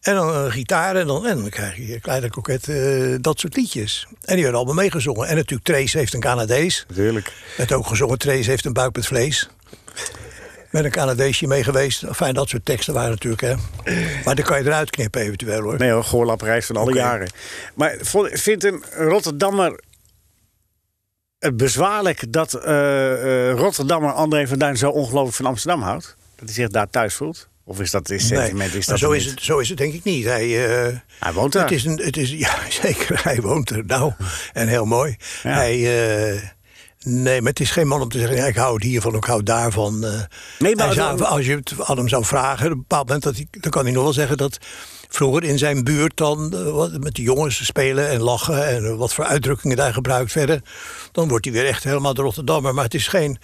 En dan een gitaar en dan, en dan krijg je kleine koket, eh, dat soort liedjes. En die werden allemaal meegezongen. En natuurlijk Trace heeft een Canadees. Natuurlijk. Werd ook gezongen, Trace heeft een buik met vlees. Met een Canadeesje mee geweest. Enfin, dat soort teksten waren natuurlijk, hè. Maar dan kan je eruit knippen eventueel, hoor. Nee hoor, van alle jaren. Maar vindt een Rotterdammer bezwaarlijk dat eh, eh, Rotterdammer André van Duin zo ongelooflijk van Amsterdam houdt? Dat hij zich daar thuis voelt? Of is dat is sentiment? is dat zo is, het, zo is het denk ik niet. Hij, eh, Hij woont daar. Het is een, het is, ja, (laughs) zeker. Hij woont er. Nou, en heel mooi. Ja. Hij, eh, nee, maar het is geen man om te zeggen... ja, ik hou het hiervan, ik hou daarvan. eh. Nee, maar als- je het aan hem zou vragen... op een bepaald moment, dat hij, dan kan hij nog wel zeggen dat... vroeger in zijn buurt dan eh, met de jongens spelen en lachen... en eh, wat voor uitdrukkingen daar gebruikt verder... dan wordt hij weer echt helemaal de Rotterdammer. Maar het is geen...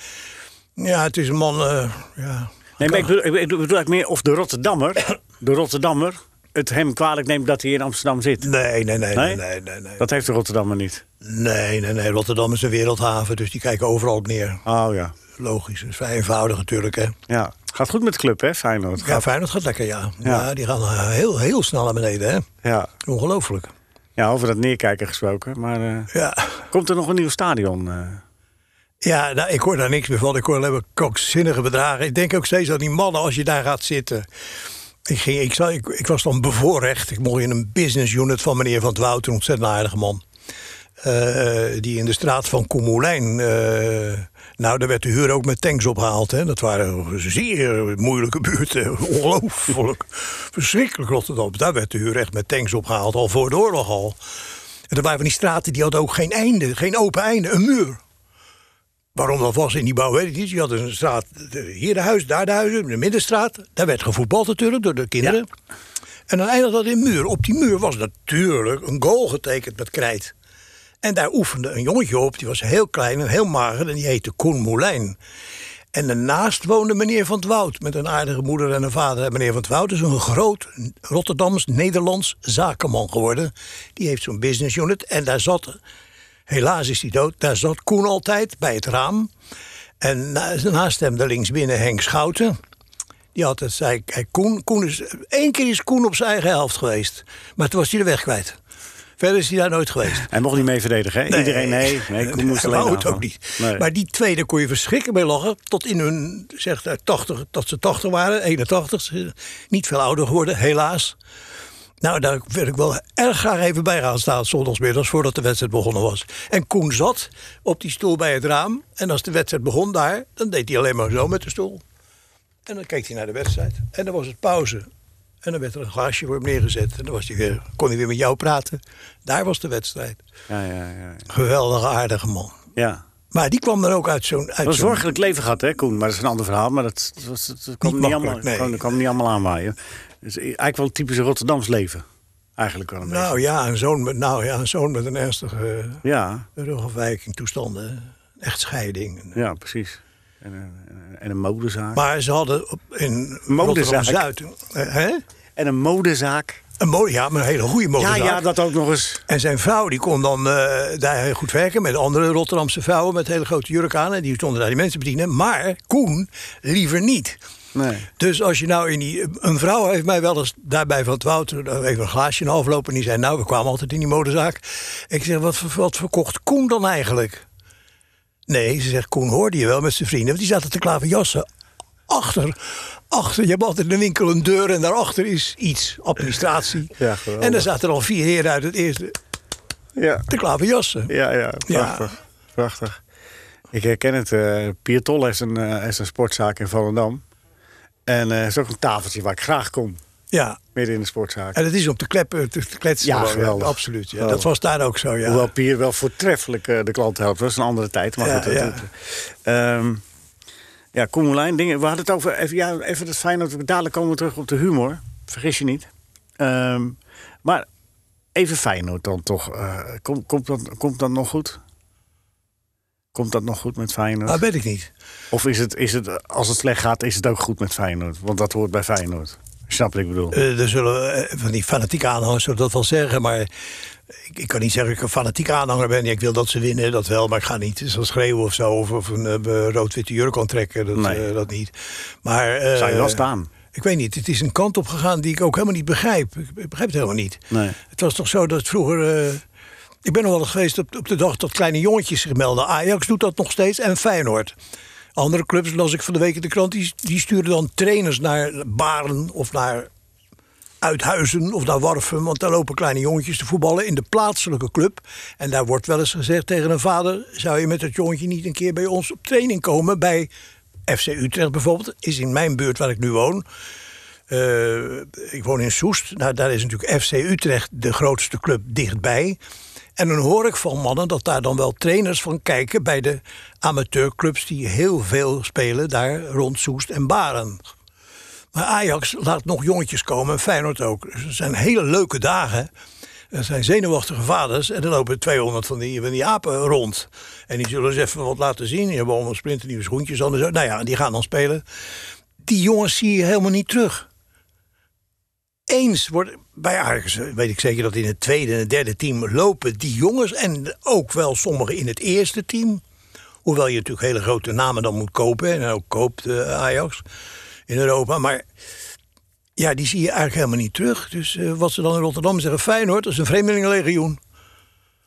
Ja, het is een man... eh, ja, Nee, maar ik bedoel, ik bedoel meer of de Rotterdammer, (coughs) de Rotterdammer het hem kwalijk neemt dat hij in Amsterdam zit. Nee, nee, nee, nee, Nee? nee, nee. nee. Dat heeft de Rotterdammer niet. Nee, nee, nee. Rotterdam is een wereldhaven, dus die kijken overal op neer. Oh ja. Logisch, dat is vrij eenvoudig natuurlijk, hè. ja. Gaat goed met de club, hè, Feyenoord? Ja, Feyenoord gaat lekker, ja. ja. Ja. die gaan eh, heel, heel snel naar beneden, hè. ja. Ongelooflijk. ja, over dat neerkijken gesproken. Maar eh, Ja. komt er nog een nieuw stadion? eh? Ja, nou, ik hoor daar niks meer van. Ik hoor alleen maar krankzinnige bedragen. Ik denk ook steeds aan die mannen als je daar gaat zitten. Ik, ging, ik, zou- ik, ik was dan bevoorrecht. Ik mocht in een business unit van meneer Van het Wout, een ontzettend aardige man. Die in de straat van Koemoelijn. Nou, daar werd de huur ook met tanks opgehaald. Hè. Dat waren zeer moeilijke buurten. (laughs) Ongelooflijk. Verschrikkelijk Rotterdam. Daar werd de huur echt met tanks opgehaald. Al voor de oorlog al. En er waren van die straten die hadden ook geen einde. Geen open einde. Een muur. Waarom dat was in die bouw, weet ik niet. Je had een straat, hier de huis, daar de huizen, de middenstraat. Daar werd gevoetbald natuurlijk door de kinderen. En dan eindigde dat in een muur. Op die muur was natuurlijk een goal getekend met krijt. En daar oefende een jongetje op, die was heel klein en heel mager... en die heette Koen Moulijn. En daarnaast woonde meneer Van het Woud... met een aardige moeder en een vader. En meneer Van het Woud is een groot Rotterdams-Nederlands zakenman geworden. Die heeft zo'n business unit en daar zat... Helaas is hij dood. Daar zat Koen altijd bij het raam. En na- naast hem de linksbinnen Henk Schouten. Die altijd zei, Koen, Koen is, één keer is Koen op zijn eigen helft geweest. Maar toen was hij de weg kwijt. Verder is hij daar nooit geweest. Hij mocht niet mee verdedigen, hè? Iedereen, nee. (laughs) nee Koen moest alleen het ook niet. Nee. Maar die tweede kon je verschrikken mee lachen. Tot in hun, hij, 80, dat ze 80 waren, 81. ze- Niet veel ouder geworden, helaas. Nou, daar wil ik wel erg graag even bij gaan staan, zondagsmiddags, voordat de wedstrijd begonnen was. En Koen zat op die stoel bij het raam. En als de wedstrijd begon daar, dan deed hij alleen maar zo met de stoel. En dan keek hij naar de wedstrijd. En dan was het pauze. En dan werd er een glaasje voor hem neergezet. En dan was hij weer, kon hij weer met jou praten. Daar was de wedstrijd. Ja, ja, ja. ja. Geweldige, aardige man. ja. Maar die kwam dan ook uit zo'n... uit Wel een zorgelijk leven gehad, hè, Koen? Maar dat is een ander verhaal. Maar dat, dat, was- dat, kwam niet, allemaal, nee. kwam, dat kwam niet allemaal aanwaaien. Dus eigenlijk wel een typische Rotterdams leven. Eigenlijk wel een Nou ja, een zoon met, nou, ja, een zoon met een ernstige beetje. Ja, rugafwijking, toestanden. Echtscheiding. ja, precies. En, een- en een modezaak. Maar ze hadden op, in Modezaak. Rotterdam-Zuid... eh, hè? En een modezaak. Een mode, ja, maar een hele goede Ja, modezaak. ja, dat ook nog eens. En zijn vrouw die kon dan eh, daar heel goed werken met andere Rotterdamse vrouwen met hele grote jurk aan. En die stonden daar die mensen bedienen. Maar Koen liever niet. Nee. Dus als je nou in die. Een vrouw heeft mij wel eens daarbij van het Wouter even een glaasje in aflopen. En die zei: Nou, we kwamen altijd in die modezaak. Ik zeg: Wat, wat verkocht Koen dan eigenlijk? Nee, ze zegt: Koen hoorde je wel met zijn vrienden. Want die zaten te klaverjassen. Achter, achter, je hebt altijd in de winkel een deur en daarachter is iets, administratie. Ja, en dan zaten er al vier heren uit het eerste Ja, te klaverjassen. ja, ja. Prachtig. Prachtig. Ik herken het. eh Pier Tol heeft een, eh, heeft een sportzaak in Volendam. En eh is ook een tafeltje waar ik graag kom. Ja, Midden in de sportzaak. en het is om te, kleppen, te, te kletsen. Ja, geweldig. absoluut. Ja. Dat was daar ook zo, ja. Hoewel Pier wel voortreffelijk eh, de klant helpt. Dat is een andere tijd. Maar Ja, goed, dat- ja. dat- ehm, ja, Koen Moulijn, dingen. We hadden het over. Even, ja, even dat fijn dat we dadelijk komen we terug op de humor. Vergis je niet. Ehm, maar even Feyenoord dan toch. eh, komt, komt, dat, komt dat nog goed? Komt dat nog goed met Feyenoord? Dat weet ik niet. Of is het, is het, als het slecht gaat, is het ook goed met Feyenoord? Want dat hoort bij Feyenoord. Snap wat ik bedoel? Eh, er zullen eh, van die fanatieke aanhangers zullen dat wel zeggen, maar ik, ik kan niet zeggen dat ik een fanatieke aanhanger ben. Ik wil dat ze winnen, dat wel, maar ik ga niet zo schreeuwen of zo, of, of een eh, rood-witte jurk aantrekken, dat, Nee. eh, dat niet. Maar, eh, Zou je wel staan? Ik weet niet, het is een kant op gegaan die ik ook helemaal niet begrijp. Ik begrijp het helemaal niet. Nee. Het was toch zo dat vroeger... ik ben nog wel eens geweest op, op de dag dat kleine jongetjes zich melden. Ajax doet dat nog steeds en Feyenoord. Andere clubs, las ik van de week in de krant, die, die sturen dan trainers naar Baren of naar Uithuizen of naar Warfum. Want daar lopen kleine jongetjes te voetballen in de plaatselijke club. En daar wordt wel eens gezegd tegen een vader... zou je met dat jongetje niet een keer bij ons op training komen... bij FC Utrecht bijvoorbeeld, is in mijn buurt waar ik nu woon... Eh, ik woon in Soest. Nou, daar is natuurlijk FC Utrecht de grootste club dichtbij. En dan hoor ik van mannen dat daar dan wel trainers van kijken bij de amateurclubs die heel veel spelen daar rond Soest en Baren. Maar Ajax laat nog jongetjes komen en Feyenoord ook. Dus het zijn hele leuke dagen. Er zijn zenuwachtige vaders en er lopen 200 van die, van die apen rond. En die zullen eens even wat laten zien. Die hebben allemaal splinternieuwe schoentjes. Nou ja, die gaan dan spelen. Die jongens zie je helemaal niet terug. Eens wordt bij Ajax, weet ik zeker dat in het tweede en het derde team lopen die jongens. En ook wel sommigen in het eerste team. Hoewel je natuurlijk hele grote namen dan moet kopen. En ook koopt eh, Ajax in Europa. Maar ja, die zie je eigenlijk helemaal niet terug. Dus eh, wat ze dan in Rotterdam zeggen, Feyenoord, dat is een vreemdelingenlegioen.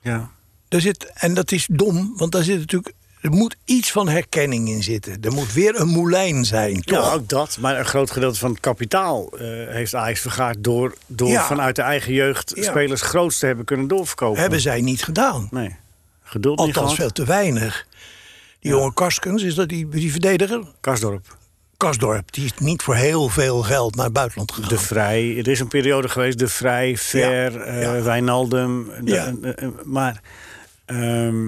Ja. Daar zit, en dat is dom, want daar zit natuurlijk... Er moet iets van herkenning in zitten. Er moet weer een moulijn zijn, toch? Ja, ook dat. Maar een groot gedeelte van het kapitaal eh, heeft Ajax vergaard... door, door Ja. vanuit de eigen jeugd Ja. spelers groots te hebben kunnen doorverkopen. Hebben zij niet gedaan. Nee. Geduld niet Althans, veel te weinig. Die jonge Karskens, is dat die, die verdediger? Karsdorp. Kasdorp, die is niet voor heel veel geld naar het buitenland gegaan. De Vrij. Er is een periode geweest. De Vrij, Ver, Ja, eh, ja. Wijnaldum. de- Ja. eh, eh, maar... ehm,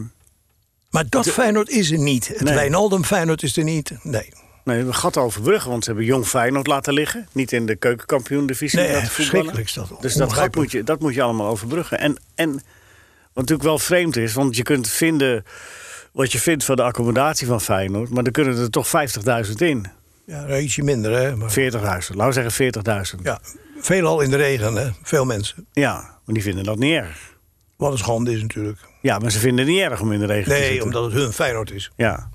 maar dat Feyenoord is er niet. Het Nee. Wijnaldum Feyenoord is er niet. Nee. Nee, we gat overbruggen, want ze hebben Jong Feyenoord laten liggen. Niet in de keukenkampioen-divisie Nee, voetballen. verschrikkelijk is dat. Dus dat gat moet je, dat moet je allemaal overbruggen. En, en wat natuurlijk wel vreemd is, want je kunt vinden wat je vindt van de accommodatie van Feyenoord, maar er kunnen er toch 50.000 in. 40.000, Ja, nou, ietsje minder, hè. Maar, laten we zeggen 40.000. ja, veelal in de regen, hè. Veel mensen. Ja, maar die vinden dat niet erg. Wat een schande is natuurlijk. Ja, maar ze vinden het niet erg om in de regen te Nee, zitten. omdat het hun Feyenoord is. Ja.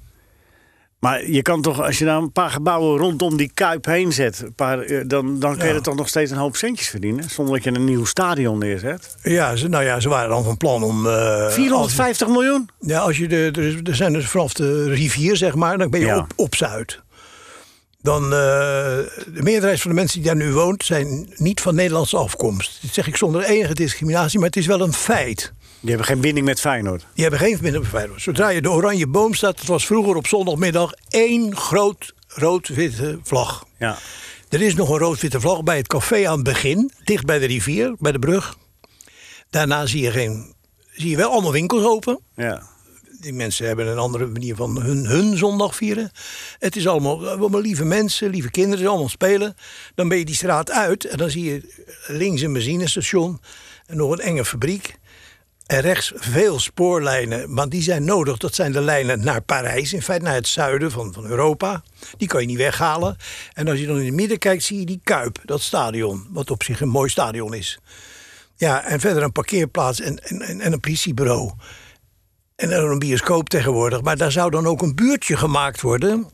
Maar je kan toch, als je daar een paar gebouwen rondom die kuip heen zet, een paar, eh, dan, dan kun je Ja. er toch nog steeds een hoop centjes verdienen. Zonder dat je een nieuw stadion neerzet. Ja, ze, nou ja, ze waren dan van plan om... eh, 450 miljoen? ja, als je de, er, er zijn dus vanaf de rivier, zeg maar, dan ben je Ja. op, op Zuid. Dan, eh, de meerderheid van de mensen die daar nu woont, zijn niet van Nederlandse afkomst. Dit zeg ik zonder enige discriminatie, maar het is wel een feit. Die hebben geen binding met Feyenoord. Die hebben geen verbinding met Feyenoord. Zodra je de oranje boom staat, het was vroeger op zondagmiddag één groot rood-witte vlag. Ja. Er is nog een rood-witte vlag bij het café aan het begin, dicht bij de rivier, bij de brug. Daarna zie je, geen, zie je wel allemaal winkels open. ja. Die mensen hebben een andere manier van hun, hun zondag vieren. Het is allemaal, allemaal lieve mensen, lieve kinderen, die allemaal spelen. Dan ben je die straat uit en dan zie je links een benzinestation en nog een enge fabriek. En rechts veel spoorlijnen, maar die zijn nodig. Dat zijn de lijnen naar Parijs, in feite naar het zuiden van, van Europa. Die kan je niet weghalen. En als je dan in het midden kijkt, zie je die Kuip, dat stadion. Wat op zich een mooi stadion is. Ja, en verder een parkeerplaats en, en en een politiebureau. En dan een bioscoop tegenwoordig. Maar daar zou dan ook een buurtje gemaakt worden.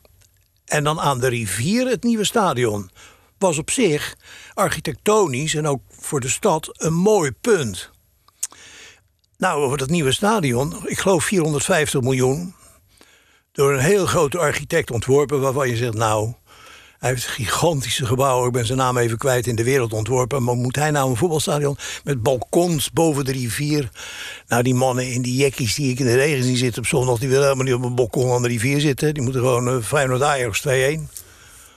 En dan aan de rivier het nieuwe stadion. Was op zich architectonisch en ook voor de stad een mooi punt. Nou, over dat nieuwe stadion, ik geloof 450 miljoen. Door een heel grote architect ontworpen, waarvan je zegt, nou, hij heeft gigantische gebouwen, ik ben zijn naam even kwijt, in de wereld ontworpen. Maar moet hij nou een voetbalstadion met balkons boven de rivier? Nou, die mannen in die jekkies die ik in de regen zie zitten op zondag, die willen helemaal niet op een balkon aan de rivier zitten. Die moeten gewoon uh, Feyenoord Ajax 2-1.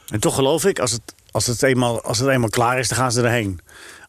En toch geloof ik, als het, als, het eenmaal, als het eenmaal klaar is, dan gaan ze erheen.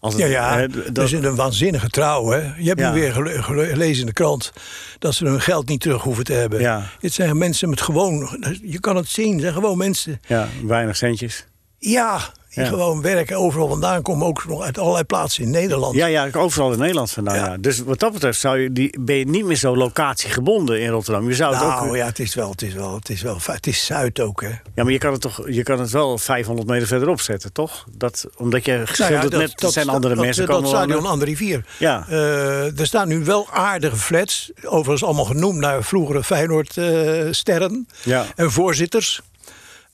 Als het, Ja, ja, hè, dat is een waanzinnige trouw. Hè? Je hebt Ja. nu weer gele- gele- gelezen in de krant dat ze hun geld niet terug hoeven te hebben. Ja. Het zijn mensen met gewoon, je kan het zien, het zijn gewoon mensen. ja, weinig centjes. Ja, die Ja. gewoon werken, overal vandaan komen, ook nog uit allerlei plaatsen in Nederland. Ja, ja, overal in Nederland vandaan. Ja. Ja. Dus wat dat betreft zou je die, ben je niet meer zo locatiegebonden in Rotterdam. Je zou het Nou ook, ja, het is wel, het is wel, het is wel, het is Zuid ook, hè. ja, maar je kan het toch, je kan het wel 500 meter verderop zetten, toch? Dat, omdat je Nou ja, net, er zijn andere dat, mensen dat, dat stadion aan de rivier. Ja. Eh, er staan nu wel aardige flats. Overigens allemaal genoemd naar vroegere Feyenoord-sterren Ja. en voorzitters.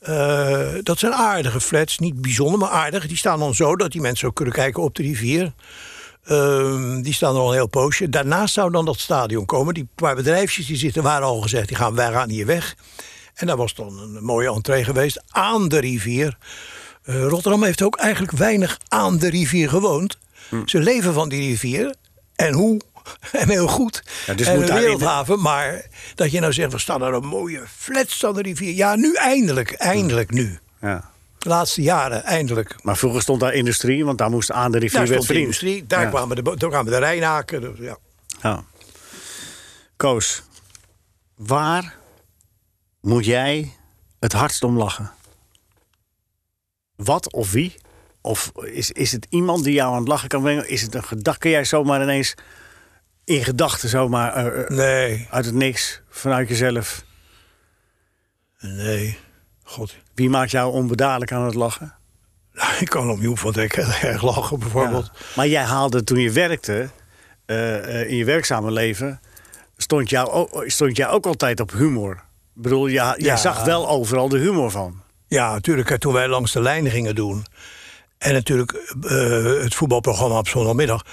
Eh, dat zijn aardige flats, niet bijzonder, maar aardig. Die staan dan zo dat die mensen ook kunnen kijken op de rivier. Ehm, die staan er al een heel poosje. Daarnaast zou dan dat stadion komen. Die paar bedrijfjes die zitten waren al gezegd, die gaan, wij gaan hier weg. En daar was dan een mooie entree geweest aan de rivier. Eh, Rotterdam heeft ook eigenlijk weinig aan de rivier gewoond. Hm. Ze leven van die rivier. En hoe? (laughs) En heel goed. Ja, dus en moet een in wereldhaven. Maar dat je nou zegt, we staan daar een mooie flats aan de rivier. Ja, nu eindelijk. Eindelijk nu. Ja. De laatste jaren, eindelijk. Maar vroeger stond daar industrie, want daar moest aan de rivier Daar werd stond verdiend. industrie. Daar, Ja. kwamen de, daar kwamen de Rijnaken. dus ja. Ja. Koos, waar moet jij het hardst om lachen? Wat of wie? Of is, is het iemand die jou aan het lachen kan brengen? Is het een gedachte? Kun jij zomaar ineens in gedachten zomaar eh, eh, Nee, uit het niks, vanuit jezelf? nee. God. Wie maakt jou onbedadelijk aan het lachen? Nou, ik kan om Joep van Dijk heel erg lachen bijvoorbeeld. Ja. Maar jij haalde toen je werkte, eh, in je werkzame leven, stond jou, ook, stond jij ook altijd op humor. Ik bedoel, ja, jij zag wel overal de humor van. Ja, natuurlijk. Toen wij langs de lijn gingen doen. En natuurlijk het voetbalprogramma op zondagmiddag.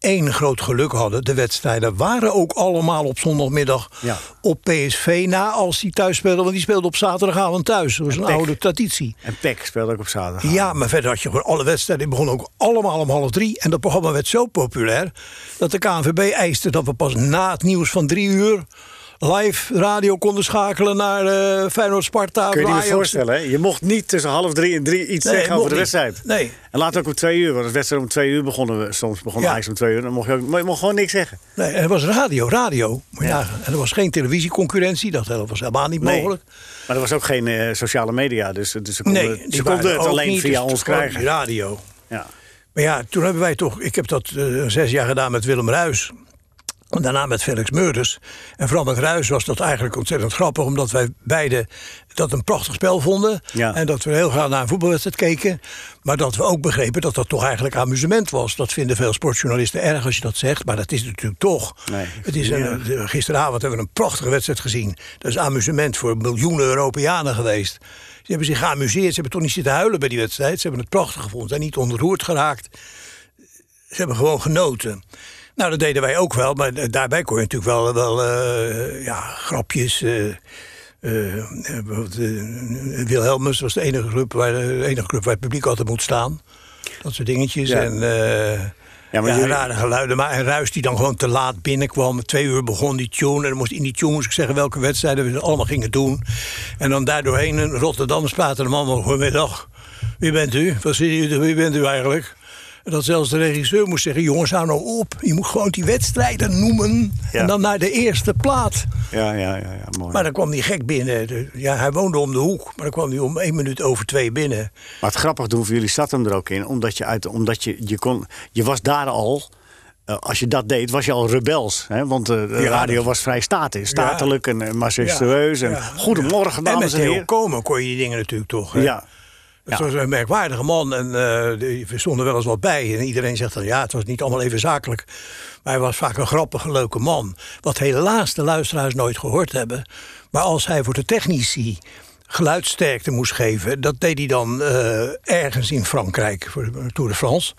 Eén groot geluk hadden. De wedstrijden waren ook allemaal op zondagmiddag Ja. op PSV na als die thuis speelden. Want die speelde op zaterdagavond thuis. Dat was En een PEC. oude traditie. En Peck speelde ook op zaterdag. Ja, maar verder had je gewoon alle wedstrijden. Die begonnen ook allemaal om half drie. En dat programma werd zo populair dat de KNVB eiste dat we pas na het nieuws van drie uur live radio konden schakelen naar eh Feyenoord Sparta. Kun je je niet voorstellen, hè? Je mocht niet tussen half drie en drie iets Nee, zeggen over de niet. wedstrijd. Nee. En later ook om twee uur, want de wedstrijd om twee uur begonnen we. Soms begon Ja. Om twee uur. Dan mocht je, ook, maar je mocht gewoon niks zeggen. Nee, er was radio, radio. Maar ja. En er was geen televisieconcurrentie, dat was helemaal niet Nee. mogelijk. Maar er was ook geen eh, sociale media, dus, dus ze konden, Nee, ze konden het alleen niet, via dus ons krijgen. radio. Ja. Maar ja, toen hebben wij toch... Ik heb dat eh, zes jaar gedaan met Willem Ruis. En daarna met Felix Meurders. En vooral met Ruis was dat eigenlijk ontzettend grappig... omdat wij beiden dat een prachtig spel vonden. Ja. En dat we heel graag naar een voetbalwedstrijd keken. Maar dat we ook begrepen dat dat toch eigenlijk amusement was. Dat vinden veel sportjournalisten erg als je dat zegt. Maar dat is natuurlijk toch. Nee. Het is een, de- gisteravond hebben we een prachtige wedstrijd gezien. Dat is amusement voor miljoenen Europeanen geweest. Ze hebben zich geamuseerd. Ze hebben toch niet zitten huilen bij die wedstrijd. Ze hebben het prachtig gevonden. Ze zijn niet ontroerd geraakt. Ze hebben gewoon genoten. Nou, dat deden wij ook wel. Maar da- daarbij kon je natuurlijk wel, wel eh, ja, grapjes. eh, Wilhelmus was de enige club, waar, de enige club waar het publiek altijd moet staan. Dat soort dingetjes. Ja. En Ja, ja, maar jullie- rare geluiden. Maar en Ruis die dan gewoon te laat binnenkwam. Twee uur begon die tune. En dan moest in die tune moest ik zeggen welke wedstrijden we allemaal gingen doen. En dan daardoorheen in Rotterdam praten de man goedemiddag. Wie bent u? Wat zit u? Wie bent u eigenlijk? En dat zelfs de regisseur moest zeggen: jongens, hou nou op. Je moet gewoon die wedstrijden noemen. Ja. En dan naar de eerste plaat. Ja, ja, ja, ja, mooi. Maar dan kwam die gek binnen. Ja, hij woonde om de hoek. Maar dan kwam hij om één minuut over twee binnen. Maar het grappige doen voor jullie zat hem er ook in. Omdat je, uit, omdat je, je kon. Je was daar al. eh, als je dat deed, was je al rebels. Hè? Want eh, de Ja, radio dat- was vrij statisch. Statelijk en uh, majestueus. En goedemorgen, En met dames en Theo heren. Komen kon je die dingen natuurlijk toch. hè? Ja. Het was een merkwaardige man en eh, die- we stonden wel eens wat bij. En iedereen zegt dan, ja, het was niet allemaal even zakelijk. Maar hij was vaak een grappige, leuke man. Wat helaas de luisteraars nooit gehoord hebben. Maar als hij voor de technici geluidsterkte moest geven... dat deed hij dan eh, ergens in Frankrijk voor de Tour de France.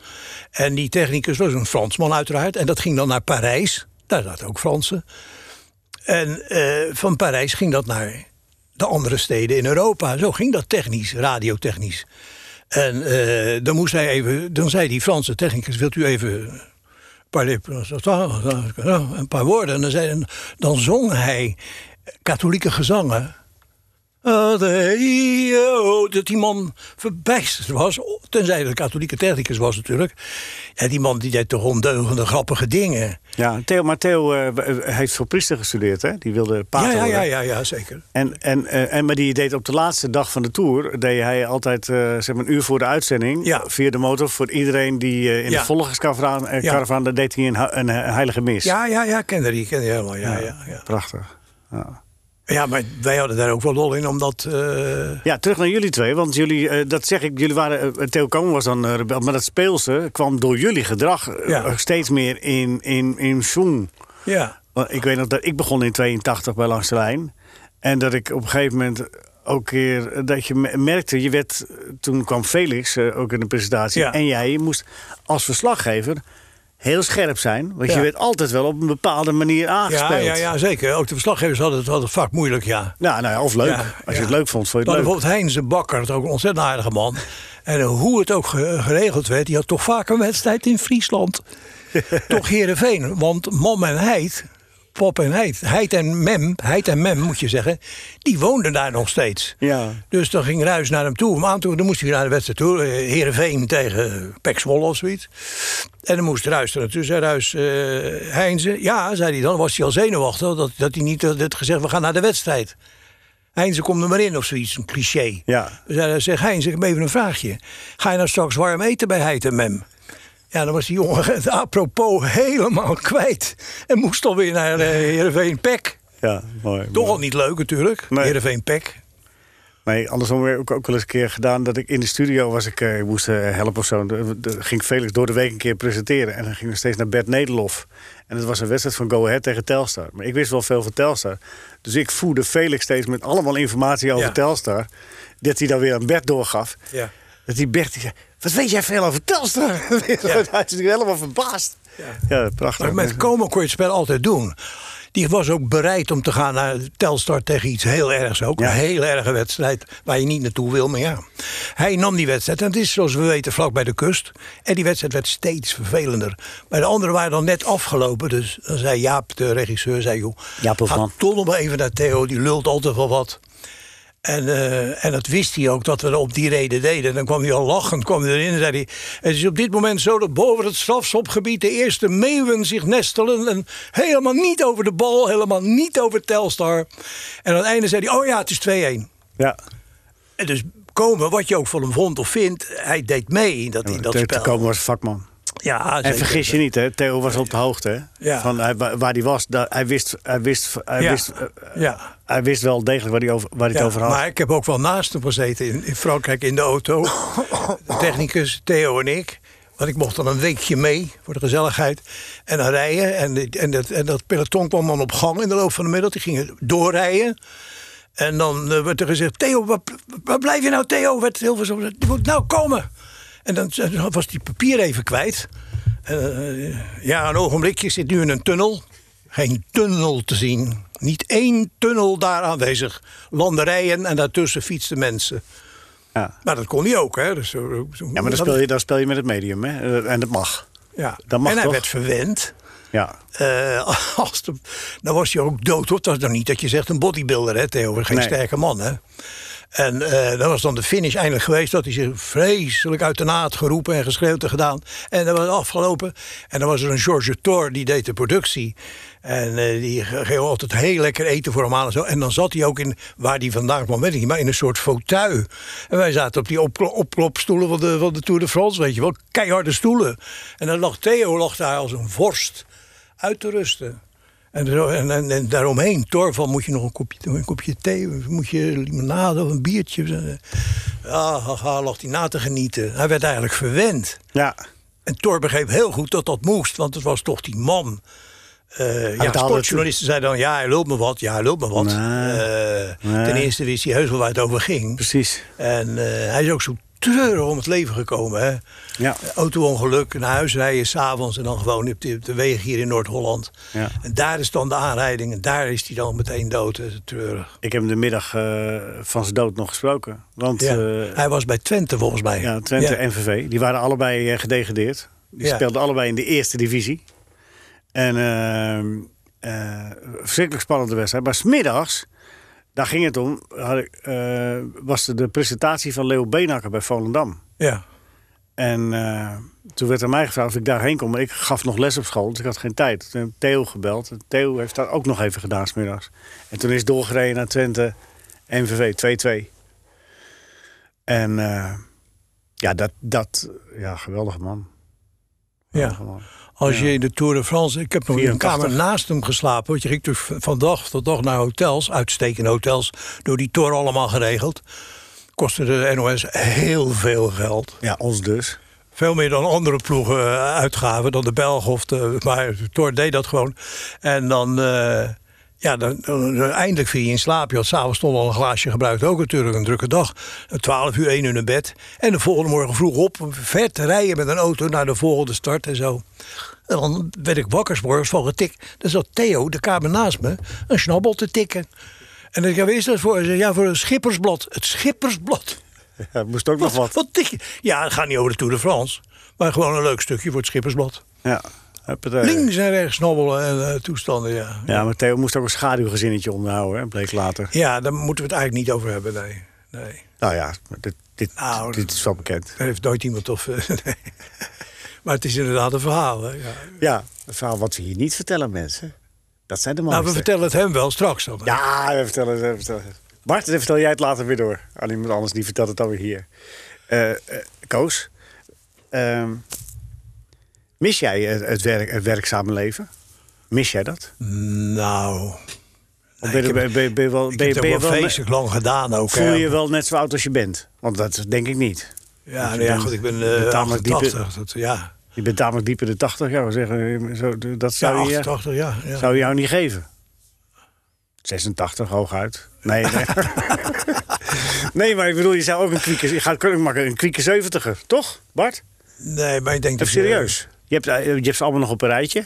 En die technicus was een Fransman uiteraard. En dat ging dan naar Parijs. Daar zaten ook Fransen. En eh, van Parijs ging dat naar de andere steden in Europa. Zo ging dat technisch, radiotechnisch. En eh, dan moest hij even, dan zei die Franse technicus: Wilt u even een paar woorden? En dan, zei, dan zong hij katholieke gezangen. Dat die man verbijsterd was. Tenzij een katholieke technicus was natuurlijk. Ja, die man die deed toch ondeugende, grappige dingen. Ja, Theo, maar Theo eh, heeft voor priester gestudeerd, hè? Die wilde pater Ja, ja, ja, ja, ja, zeker. En, en, eh, en, maar die deed op de laatste dag van de tour... deed hij altijd eh, zeg maar een uur voor de uitzending... Ja. via de motor voor iedereen die eh, in Ja. de volgerskaravaan... eh, Ja. deed hij een, een, eh, heilige mis. Ja, ja, ja, kende die, kende die helemaal. Ja, ja, ja. Prachtig. Ja. Ja, maar wij hadden daar ook wel lol in, omdat... eh, Ja, terug naar jullie twee. Want jullie, eh, dat zeg ik, jullie waren. eh, Theo Komen was dan rebel. Maar dat speelse kwam door jullie gedrag Ja. steeds meer in, in, in ja, Want Ik weet nog dat ik begon in 82 bij Langs de Lijn. En dat ik op een gegeven moment ook keer dat je me- merkte, je werd, toen kwam Felix ook in de presentatie. Ja. En jij je moest als verslaggever heel scherp zijn. Want je Ja. werd altijd wel op een bepaalde manier ja, aangespeeld. ja, ja, zeker. Ook de verslaggevers hadden het, hadden het vaak moeilijk, ja. Nou, nou ja, of leuk. Ja, als je ja. het leuk vond, vond je het leuk. bijvoorbeeld Heinze Bakker, dat ook een ontzettend aardige man. (laughs) En hoe het ook ge- geregeld werd, die had toch vaak een wedstrijd in Friesland. (laughs) toch Heerenveen, want Mom en Heid, Pop en Heid, Heid en Mem, Heid en Mem moet je zeggen, die woonden daar nog steeds. Ja. Dus dan ging Ruis naar hem toe. Om aan te dan moest hij naar de wedstrijd toe. Eh, Heerenveen tegen Pek Zwolle of zoiets. En dan moest Ruis er naartoe. Zei Ruis, eh Heinze. Ja, zei hij dan. Was hij al zenuwachtig. Dat, dat hij niet had gezegd, we gaan naar de wedstrijd. Heinze, kom er maar in of zoiets. Een cliché. Ja. Dus hij zegt, Heinze, ik heb even een vraagje. Ga je nou straks warm eten bij Heid en Mem? Ja, dan was die jongen apropos helemaal kwijt. En moest alweer naar uh, Heerenveen Pek. Ja, mooi. Toch mooi. al niet leuk natuurlijk. Nee. Heerenveen Pek. Nee, andersom heb ik ook wel eens een keer gedaan dat ik in de studio was. Ik, eh, ik moest eh, helpen of zo. De- de- ging Felix door de week een keer presenteren. En dan ging we steeds naar Bert Nederlof. En het was een wedstrijd van Go Ahead tegen Telstar. Maar ik wist wel veel van Telstar. Dus ik voerde Felix steeds met allemaal informatie over Ja. Telstar. Dat hij dan weer aan Bert doorgaf. Ja. Dat die Bert die zei, wat weet jij veel over Telstar? (laughs) Hij is natuurlijk helemaal verbaasd. Ja, prachtig. Maar met komen kon je het spel altijd doen. Die was ook bereid om te gaan naar Telstar tegen iets heel ergs ook. Ja. Een heel erge wedstrijd waar je niet naartoe wil. Maar ja, hij nam die wedstrijd. En het is zoals we weten vlak bij de kust. En die wedstrijd werd steeds vervelender. Bij de anderen waren dan net afgelopen. Dus dan zei Jaap, de regisseur, zei joh... Jaap toch nog maar even naar Theo, die lult altijd wel wat. En, eh, en dat wist hij ook, dat we dat op die reden deden. En dan kwam hij al lachend kwam hij erin en zei hij... Het is op dit moment zo dat boven het strafschopgebied... de eerste meeuwen zich nestelen. En helemaal niet over de bal, helemaal niet over Telstar. En aan het einde zei hij, oh ja, het is 2-1. Ja. En dus komen, wat je ook van hem vond of vindt... hij deed mee in dat, in dat spel. komen was vakman. Ja, En vergis je niet, hè? Theo was op de hoogte. Ja. Van, hij, waar waar hij was, daar- hij wist, hij wist, hij Ja. wist, eh, Ja. hij wist wel degelijk waar hij, over, waar hij het over had. maar ik heb ook wel naast hem gezeten in, in Frankrijk in de auto. De technicus, Theo en ik. Want ik mocht dan een weekje mee voor de gezelligheid. En dan rijden. En, en, dat, en dat peloton kwam dan op gang in de loop van de middag. Die gingen doorrijden. En dan eh, werd er gezegd: Theo, waar, waar blijf je nou, Theo? Werd heel veel zo. Je moet nou komen. En dan eh, was die papier even kwijt. Eh, ja, een ogenblikje ik zit nu in een tunnel. Geen tunnel te zien. Niet één tunnel daar aanwezig. Landerijen en daartussen fietsten mensen. ja. Maar dat kon hij ook, hè? Dus, zo- zo- ja, maar dan speel, je, dan speel je met het medium, hè? Eh, En dat mag. Ja. dat mag en hij toch? werd verwend. Ja. Eh, (laughs) als de, dan was hij ook dood. hoor. Het was dan niet dat je zegt een bodybuilder, hè, Theo? Geen Nee. sterke man, hè? En eh dat was dan de finish eindelijk geweest. Dat hij zich vreselijk uit de naad geroepen en geschreeuwd en gedaan. En dat was afgelopen. En dan was er een George Thor, die deed de productie. En eh, die ging altijd heel lekker eten voor hem aan en zo. En dan zat hij ook in, waar hij vandaan kwam, weet ik niet, maar in een soort fauteuil. En wij zaten op die opklopstoelen van de, de Tour de France, weet je wel. Keiharde stoelen. En dan lag Theo lag daar als een vorst uit te rusten. En, zo, en, en, en daaromheen, Torval, moet je nog een kopje, een kopje thee, moet je limonade of een biertje. Ja, haha, lag hij na te genieten. Hij werd eigenlijk verwend. Ja. En Thor begreep heel goed dat dat moest, want het was toch die man. Eh ja, sportjournalisten zeiden dan, ja, hij lult me wat, ja, hij lult me wat. Nee. Eh, Nee. Ten eerste wist hij heus wel waar het over ging. Precies. En eh, hij is ook zo treurig om het leven gekomen. Hè? Ja. Auto-ongeluk, naar huis rijden s'avonds en dan gewoon op de, op de wegen hier in Noord-Holland. Ja. En daar is dan de aanrijding en daar is hij dan meteen dood. Is treurig. Ik heb hem de middag eh, van zijn dood nog gesproken. Want Ja. eh, hij was bij Twente volgens mij. ja, Twente en MVV, die waren allebei eh, gedegradeerd. Die speelden allebei in de eerste divisie. En ehm, eh, verschrikkelijk spannende wedstrijd. Maar smiddags, daar ging het om, had ik, eh, was er de presentatie van Leo Beenhakker bij Volendam. Ja. En eh, toen werd aan mij gevraagd of ik daarheen kon. Maar ik gaf nog les op school, dus ik had geen tijd. Toen heb ik Theo gebeld. En Theo heeft dat ook nog even gedaan smiddags. En toen is doorgereden naar Twente, MVV 2-2. En eh, ja, dat, dat, ja, geweldige man. ja. Man. Als Ja. je in de Tour de France... Ik heb nog in een 84. kamer naast hem geslapen. Want je ging dus van dag tot dag naar hotels. Uitstekende hotels. Door die Tour allemaal geregeld. Kostte de NOS heel veel geld. Ja, ons dus. Veel meer dan andere ploegen eh, uitgaven. Dan de Belgen of de... Maar de Tour deed dat gewoon. En dan... eh, ja, dan, dan- eindelijk viel je in slaap. Je had s'avonds stond al een glaasje gebruikt. Ook natuurlijk een drukke dag. 12 uur, 1 uur naar bed. En de volgende morgen vroeg op. Ver te rijden met een auto naar de volgende start en zo. En dan werd ik wakker morgens van getik. Dan zat Theo, de kamer naast me, een snabbel te tikken. En ik is dat voor? Ja, voor een schippersblad. Het schippersblad. (laughs) Ja, moest ook nog wat. Wat tik je? Ja, het gaat niet over de Tour de France. Maar gewoon een leuk stukje voor het schippersblad. Ja, huppatee. Links en rechts snabbelen en eh, toestanden, ja. Ja, maar Theo moest ook een schaduwgezinnetje onderhouden, hè, bleek later. Ja, daar moeten we het eigenlijk niet over hebben, nee. nee. Nou ja, dit, dit, Nou, dit is wel bekend. Daar heeft nooit iemand of... (laughs) nee. Maar het is inderdaad een verhaal, hè. Ja. Ja, het verhaal wat we hier niet vertellen, mensen. Dat zijn de Nou, mooiste. we vertellen het hem wel straks dan. hè. Ja, we vertellen het. we vertellen het. Bart, dan vertel jij het later weer door. Aan iemand anders, die vertelt het dan weer hier. Eh, eh, Koos, ehm, mis jij het, werk, het werkzame leven? Mis jij dat? Nou... Of ben, je- ik heb- ben, je- ben je wel, Ik ben, je- heb ben je wel vreselijk lang gedaan ook. voel hè. je je wel net zo oud als je bent? Want dat denk ik niet. Ja, je nou ja, goed, ik ben je bent eh tamelijk diep in- 88. Dat, ja, Je bent tamelijk diep in de 80, ja, we zeggen, zo, dat ja, zou, je, 88, ja. ja. zou je jou niet geven. 86, hooguit. Nee, nee. (laughs) nee, maar ik bedoel, je zou ook een kwieke... Je gaat ook een kwieke 70er, toch, Bart? Nee, maar ik denk Even dat... serieus. Je hebt, eh, je hebt ze allemaal nog op een rijtje.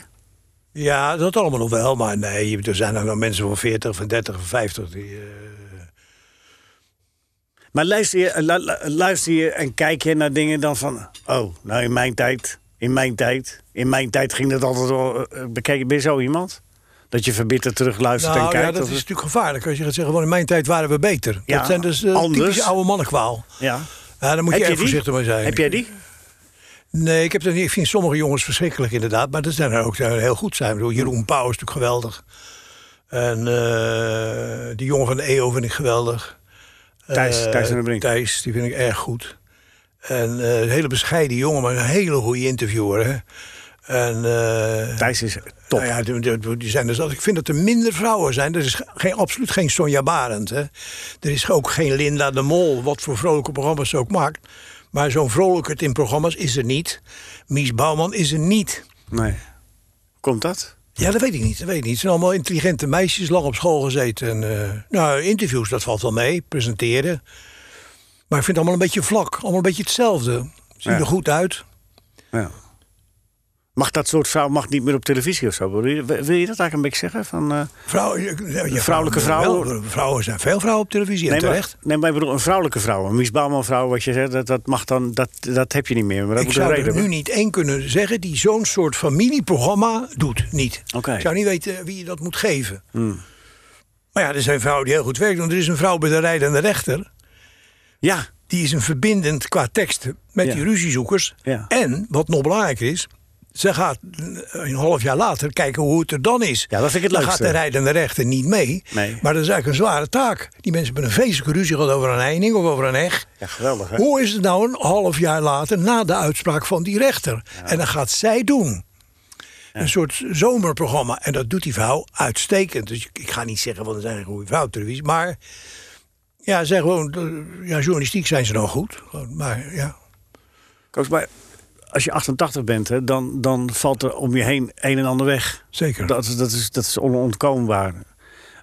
Ja, dat allemaal nog wel. Maar nee, er zijn er nog mensen van 40, van 30, van 50 die... eh, Maar luister je, lu- lu- luister je en kijk je naar dingen dan van... Oh, nou in mijn tijd, in mijn tijd, in mijn tijd ging dat altijd wel... eh, Bekijk, ben je zo iemand? Dat je verbitterd terug luistert en Nou kijkt? ja, dat of- is natuurlijk gevaarlijk. Als je gaat zeggen, in mijn tijd waren we beter. Ja, dat zijn dus anders. typische oude mannenkwaal. Ja. Ja, daar moet Heb je je erg die? voorzichtig mee zijn. Heb jij die? Nee, ik, heb dat niet. ik vind sommige jongens verschrikkelijk inderdaad. Maar er zijn er ook die heel goed zijn. Ik bedoel, Jeroen Pauw is natuurlijk geweldig. En eh, die jongen van de EO vind ik geweldig. Thijs- Eh, Thijs van der Brink. Thijs, die vind ik erg goed. En eh, een hele bescheiden jongen, maar een hele goede interviewer. Hè? En, Thijs is top. nou ja, die zijn dus, ik vind dat er minder vrouwen zijn. Er is geen, absoluut geen Sonja Barend. Hè. Er is ook geen Linda de Mol, wat voor vrolijke programma's ze ook maakt. Maar zo'n vrolijkheid in programma's is er niet. Mies Bouwman is er niet. Nee. Komt dat? Ja, dat weet ik niet. Dat weet ik niet. Het zijn allemaal intelligente meisjes, lang op school gezeten. En, eh, nou, interviews, dat valt wel mee. Presenteren. Maar ik vind het allemaal een beetje vlak. Allemaal een beetje hetzelfde. Zien Ja. er goed uit. Ja. Mag dat soort vrouw mag niet meer op televisie of zo? Wil je, wil je dat eigenlijk een beetje zeggen? Van, eh, Vrouw, Vrouwelijke wel, vrouwen? vrouwen zijn veel vrouwen op televisie. nee, terecht. maar, nee, maar ik bedoel een vrouwelijke vrouw. Een Mies Bouwman vrouw, wat je zegt, dat, dat mag dan, dat, dat heb je niet meer. Maar dat Ik moet zou er nu niet één kunnen zeggen die zo'n soort familieprogramma doet. Niet. Hmm. Ik zou niet weten wie je dat moet geven. Maar ja, er zijn vrouwen die heel goed werken. Want er is een vrouw bij de rijdende rechter. Ja, Die is een verbindend qua teksten met Ja. die ruziezoekers. Ja. En, wat nog belangrijker is... Ze gaat een half jaar later kijken hoe het er dan is. Ja, dat vind ik het Dan leukste. gaat de rijdende rechter niet mee. Nee. Maar dat is eigenlijk een zware taak. Die mensen hebben een vreselijke ruzie gehad over een heining of over een heg. ja geweldig hè? Hoe is het nou een half jaar later na de uitspraak van die rechter? En dan gaat zij doen. Een soort zomerprogramma. En dat doet die vrouw uitstekend. Dus ik, ga niet zeggen, want er zijn een goede vrouw televisie. Maar ja, zeg gewoon, eh, ja, journalistiek zijn ze nou goed. Maar ja, Koos, maar als je 88 bent, hè, dan, dan valt er om je heen een en ander weg. zeker. Dat, dat, is, dat is onontkoombaar.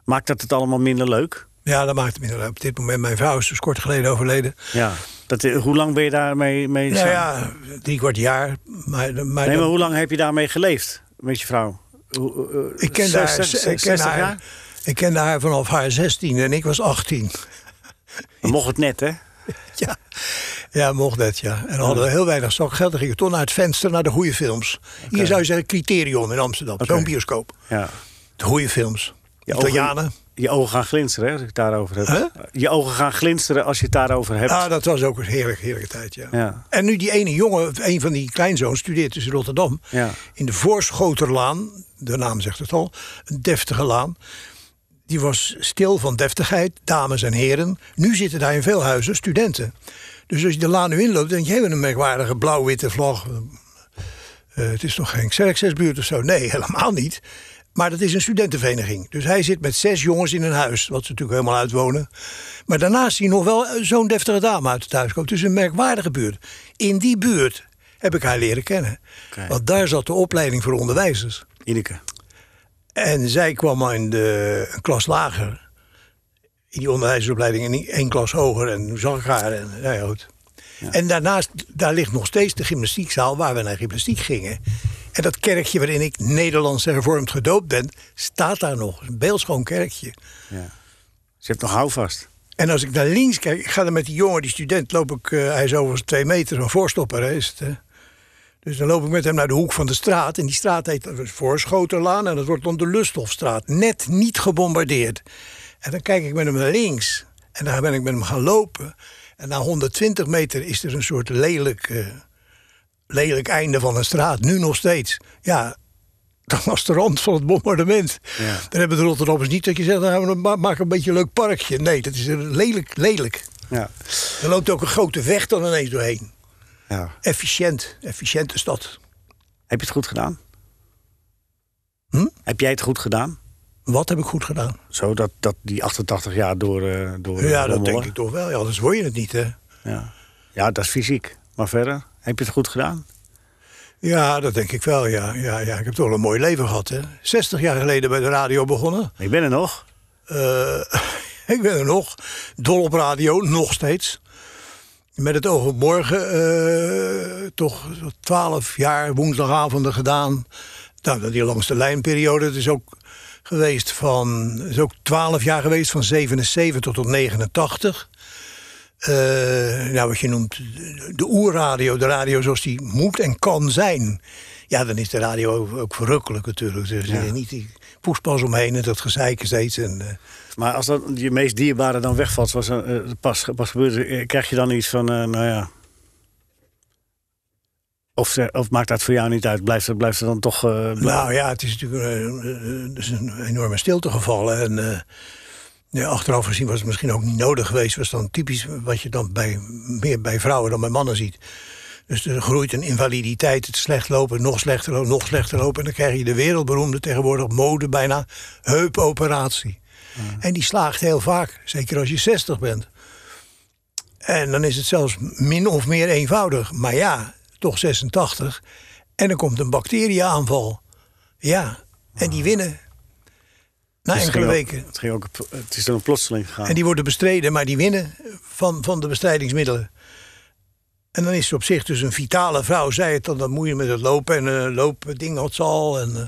Maakt dat het allemaal minder leuk? Ja, dat maakt het minder leuk. Op dit moment, mijn vrouw is dus kort geleden overleden. Ja. Dat, eh, hoe lang ben je daarmee mee Nou ja, drie kwart jaar. Maar, maar, Nee, maar hoe lang heb je daarmee geleefd met je vrouw? Ik ken haar, zes- ik ken 60 haar, jaar? ik kende haar vanaf haar 16 en ik was 18. Dan mocht het net, hè? (laughs) Ja, ja mocht dat, ja. En dan hadden we heel weinig zakgeld. Dan ging je toch naar het venster, naar de goede films. Hier zou je zeggen Criterion in Amsterdam. Zo'n bioscoop. Ja. De goede films. Je Italianen. Ogen, je ogen gaan glinsteren, hè, als ik het daarover heb. Huh? Je ogen gaan glinsteren als je het daarover hebt. Ah, dat was ook een heerlijk, heerlijke tijd, ja. Ja. En nu die ene jongen, een van die kleinzoons, studeert dus in Rotterdam. Ja. In de Voorschoterlaan, de naam zegt het al, een deftige laan. Die was stil van deftigheid, dames en heren. Nu zitten daar in veel huizen studenten. Dus als je de laan nu inloopt, denk je, hebben een merkwaardige blauw-witte vlag. Eh, het is nog geen Xerxesbuurt of zo. Nee, (laughs) helemaal niet. Maar dat is een studentenvereniging. Dus hij zit met zes jongens in een huis, wat ze natuurlijk helemaal uitwonen. Maar daarnaast zie je nog wel eh, zo'n deftige dame uit het huis komen. Het is een merkwaardige buurt. In die buurt heb ik haar leren kennen. Want daar zat de opleiding voor onderwijzers. Ineke. En zij kwam in de, een klas lager. In die onderwijsopleiding in één klas hoger. En toen zag ik haar. En, nou ja, goed. En daarnaast, daar ligt nog steeds de gymnastiekzaal waar we naar gymnastiek gingen. En dat kerkje waarin ik Nederlands hervormd gedoopt ben, staat daar nog. Een beeldschoon kerkje. Ja. Ze hebt nog houvast. En als ik naar links kijk, ik ga er met die jongen, die student, loop ik, eh, hij is overigens twee meter, een voorstopper is het. hè. Dus dan loop ik met hem naar de hoek van de straat. En die straat heet Voorschoterlaan en dat wordt dan de Lusthofstraat. Net niet gebombardeerd. En dan kijk ik met hem naar links. En daar ben ik met hem gaan lopen. En na 120 meter is er een soort lelijk, eh, lelijk einde van een straat. Nu nog steeds. Ja, dat was de rand van het bombardement. Ja. Dan hebben de Rotterdammers niet dat je zegt, nou, we ma- maken een beetje een leuk parkje. Nee, dat is lelijk, lelijk. Ja. Er loopt ook een grote weg dan ineens doorheen. ja. Efficiënt, efficiënte stad. Heb je het goed gedaan? Hm? Heb jij het goed gedaan? Wat heb ik goed gedaan? Zo dat, dat die 88 jaar door, eh door Ja, dat denk ik toch wel. Ja, anders word je het niet, hè? Ja. ja, dat is fysiek. Maar verder, heb je het goed gedaan? Ja, dat denk ik wel, ja. ja, ja. Ik heb toch wel een mooi leven gehad, hè? 60 jaar geleden bij de radio begonnen. Ik ben er nog. Eh, (laughs) ik ben er nog. Dol op radio, nog steeds. Met het oog op morgen. eh, toch twaalf jaar woensdagavonden gedaan. Nou, die langste lijnperiode, dat is ook geweest van, is ook 12 jaar geweest, van 77 tot 89. Eh, nou, wat je noemt de, oerradio, de radio zoals die moet en kan zijn. Ja, dan is de radio ook, ook verrukkelijk natuurlijk. Er zit Ja. niet die poespas omheen en dat gezeik steeds. En, eh, Maar als dat je meest dierbare dan wegvalt, zoals eh, pas, pas gebeurt, eh, krijg je dan iets van, nou ja. Of, ze- of maakt dat voor jou niet uit? Blijft het, blijft het dan toch. eh, Nou ja, het is natuurlijk eh, eh, er is een enorme stilte gevallen. En eh, ja, achteraf gezien was het misschien ook niet nodig geweest. Was dan typisch wat je dan bij, meer bij vrouwen dan bij mannen ziet. Dus er groeit een invaliditeit, het slecht lopen, nog slechter lopen, nog slechter lopen. En dan krijg je de wereldberoemde tegenwoordig mode bijna heupoperatie. En die slaagt heel vaak, zeker als je 60 bent. En dan is het zelfs min of meer eenvoudig. Maar ja, toch 86. En dan komt een bacterieaanval. Ja, en die winnen. Na Dus het enkele ook- weken. het, ging ook, het is dan plotseling gegaan. En die worden bestreden, maar die winnen van, van de bestrijdingsmiddelen. En dan is ze op zich dus een vitale vrouw. Zij het dan, dan moet je met het lopen en uh, loopding had ze al. En, eh,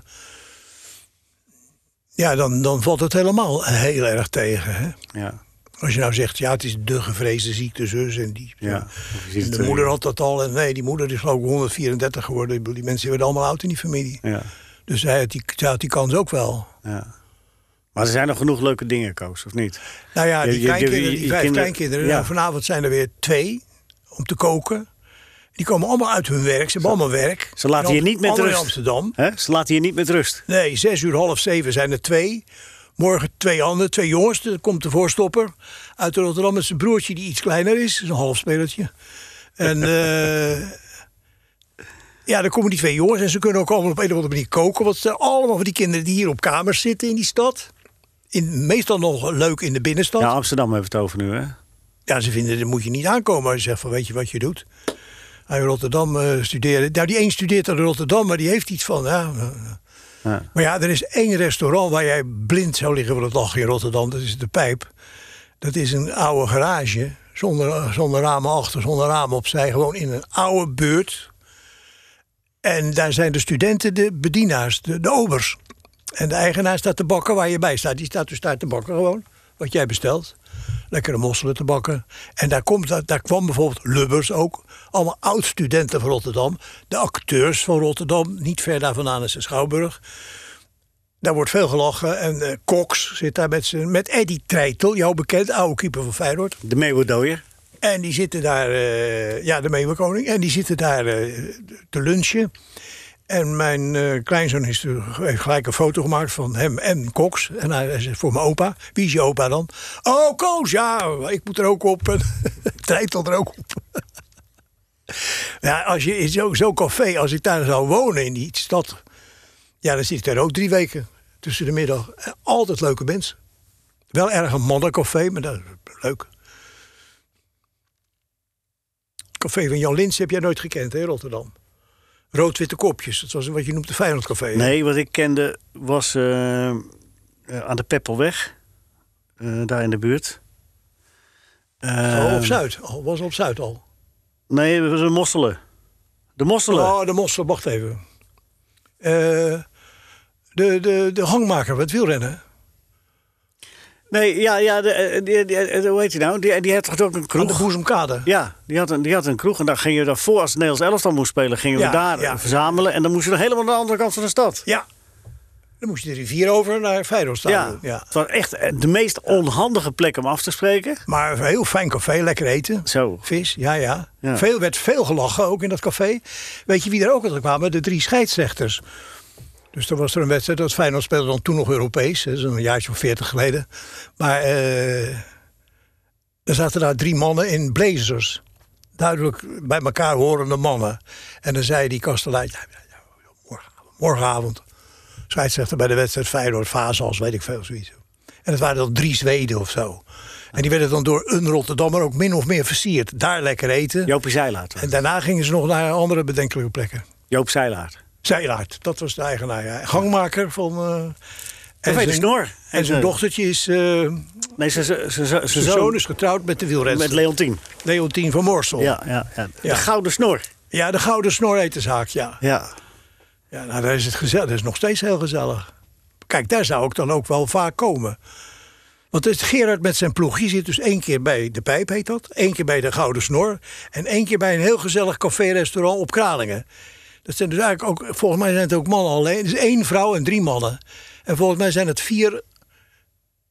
ja, dan, dan valt het helemaal heel erg tegen. Hè? ja, Als je nou zegt, ja, het is de gevreesde ziekte, zus en die. ja. En de eh, moeder had dat al. En nee, die moeder is geloof ik 134 geworden. Die mensen werden allemaal oud in die familie. Ja, Dus zij had die, zij had die kans ook wel. ja. Maar er zijn nog genoeg leuke dingen, Koos, of niet? Nou ja, die je- kleinkinderen, die je vijf kinderen- kleinkinderen. ja. nou, vanavond zijn er weer twee om te koken. Die komen allemaal uit hun werk. Ze hebben allemaal werk. Ze laten je niet met rust. in Amsterdam. Hè? Ze laten je niet met rust. Nee, zes uur, half zeven zijn er twee. Morgen twee anderen, twee jongens. Er komt de voorstopper uit Rotterdam met zijn broertje die iets kleiner is. Is een half spelertje. En (laughs) eh, ja, dan komen die twee jongens en ze kunnen ook allemaal op een of andere manier koken. Want het zijn allemaal van die kinderen die hier op kamers zitten in die stad. In, meestal nog leuk in de binnenstad. Ja, Ja, Amsterdam heeft het over nu, hè? ze vinden, dat moet je niet aankomen als je zegt van weet je wat je doet. Hij in Rotterdam eh, studeren. Nou, die een studeert in Rotterdam, maar die heeft iets van... Ja, eh, Ja. maar ja, er is één restaurant waar jij blind zou liggen van het lachen in Rotterdam. Dat is de Pijp. Dat is een oude garage. Zonder, zonder ramen achter, zonder ramen opzij. Gewoon in een oude buurt. En daar zijn de studenten de bedienaars, de, obers. En de eigenaar staat te bakken waar je bij staat. Die staat dus daar te bakken gewoon. Wat jij bestelt. Lekkere mosselen te bakken. En daar, komt, daar kwam bijvoorbeeld Lubbers ook. Allemaal oud-studenten van Rotterdam. De acteurs van Rotterdam. Niet ver daar vandaan is de Schouwburg. Daar wordt veel gelachen. En eh, Cox zit daar met, met Eddie Treitel. Jou bekend, oude keeper van Feyenoord. De Meeuwendooier. En die zitten daar, eh, ja, de Meeuwenkoning. En die zitten daar eh, te lunchen. En mijn kleinzoon is heeft gelijk een foto gemaakt van hem en Cox. En hij, zegt voor mijn opa. Wie is je opa dan? Oh, Koos, ja, ik moet er ook op. (laughs) Treitel er ook op. ja, als je in zo'n zo café, als ik daar zou wonen in die stad... Ja, dan zit ik daar ook drie weken tussen de middag. Altijd leuke mensen. Wel erg een mannencafé, maar dat is leuk. Café van Jan Lins heb jij nooit gekend, hè, Rotterdam? Rood-witte kopjes. Dat was wat je noemt de Feyenoordcafé. hè? Nee, wat ik kende was eh, eh, aan de Peppelweg. eh, daar in de buurt. Oh, op Zuid. Al, was op Zuid al. Nee, was een Mosselen. De Mosselen. Oh, de Mossel, wacht even. Eh, de, de, de hangmaker met wielrennen. Nee, ja, ja de, eh, die, die, eh, hoe heet hij nou? Die, die had toch ook een Aan de kroeg? Ja, die had, een, die had een kroeg. En daar gingen we daarvoor, als het Nederlands elftal moest spelen, gingen Ja, we daar ja. verzamelen. En dan moesten we helemaal aan de andere kant van de stad. Ja. Dan moest je de rivier over naar Feyenoord staan. Ja, ja. het was echt eh, de meest onhandige plek om af te spreken. Maar een heel fijn café, lekker eten. Zo. Vis, ja, ja. Ja. Veel, werd veel gelachen ook in dat café. Weet je wie er ook altijd kwamen? De drie scheidsrechters. Dus er was er een wedstrijd, dat Feyenoord speelde dan toen nog Europees. Dat is een jaartje of veertig geleden. Maar eh, er zaten daar drie mannen in blazers. Duidelijk bij elkaar horende mannen. En dan zei die kastelein, morgenavond, morgenavond. Scheidsrechter bij de wedstrijd Feyenoord, Fazals, weet ik veel, zoiets. En het waren dan drie Zweden of zo. En die werden dan door een Rotterdammer ook min of meer versierd. Daar lekker eten. Joopie Zeilaert. En daarna gingen ze nog naar andere bedenkelijke plekken. Joop Zeilaert. Zeilaert, dat was de eigenaar. Ja. Gangmaker van... eh en zijn- Snor. En zijn dochtertje is... eh, Nee, zijn zoon is getrouwd met de wielrenster. met Leontien. Leontien van Morsel. Ja, ja, ja. De Ja. Gouden Snor. Ja, de Gouden Snor de zaak, ja. Ja. Ja, nou, daar is het gezellig. Dat is nog steeds heel gezellig. Kijk, daar zou ik dan ook wel vaak komen. Want Gerard met zijn ploeg, die zit dus één keer bij de Pijp, heet dat. één keer bij de Gouden Snor. En één keer bij een heel gezellig café-restaurant op Kralingen. Dat zijn dus eigenlijk ook, volgens mij zijn het ook mannen alleen. Dus één vrouw en drie mannen. En volgens mij zijn het vier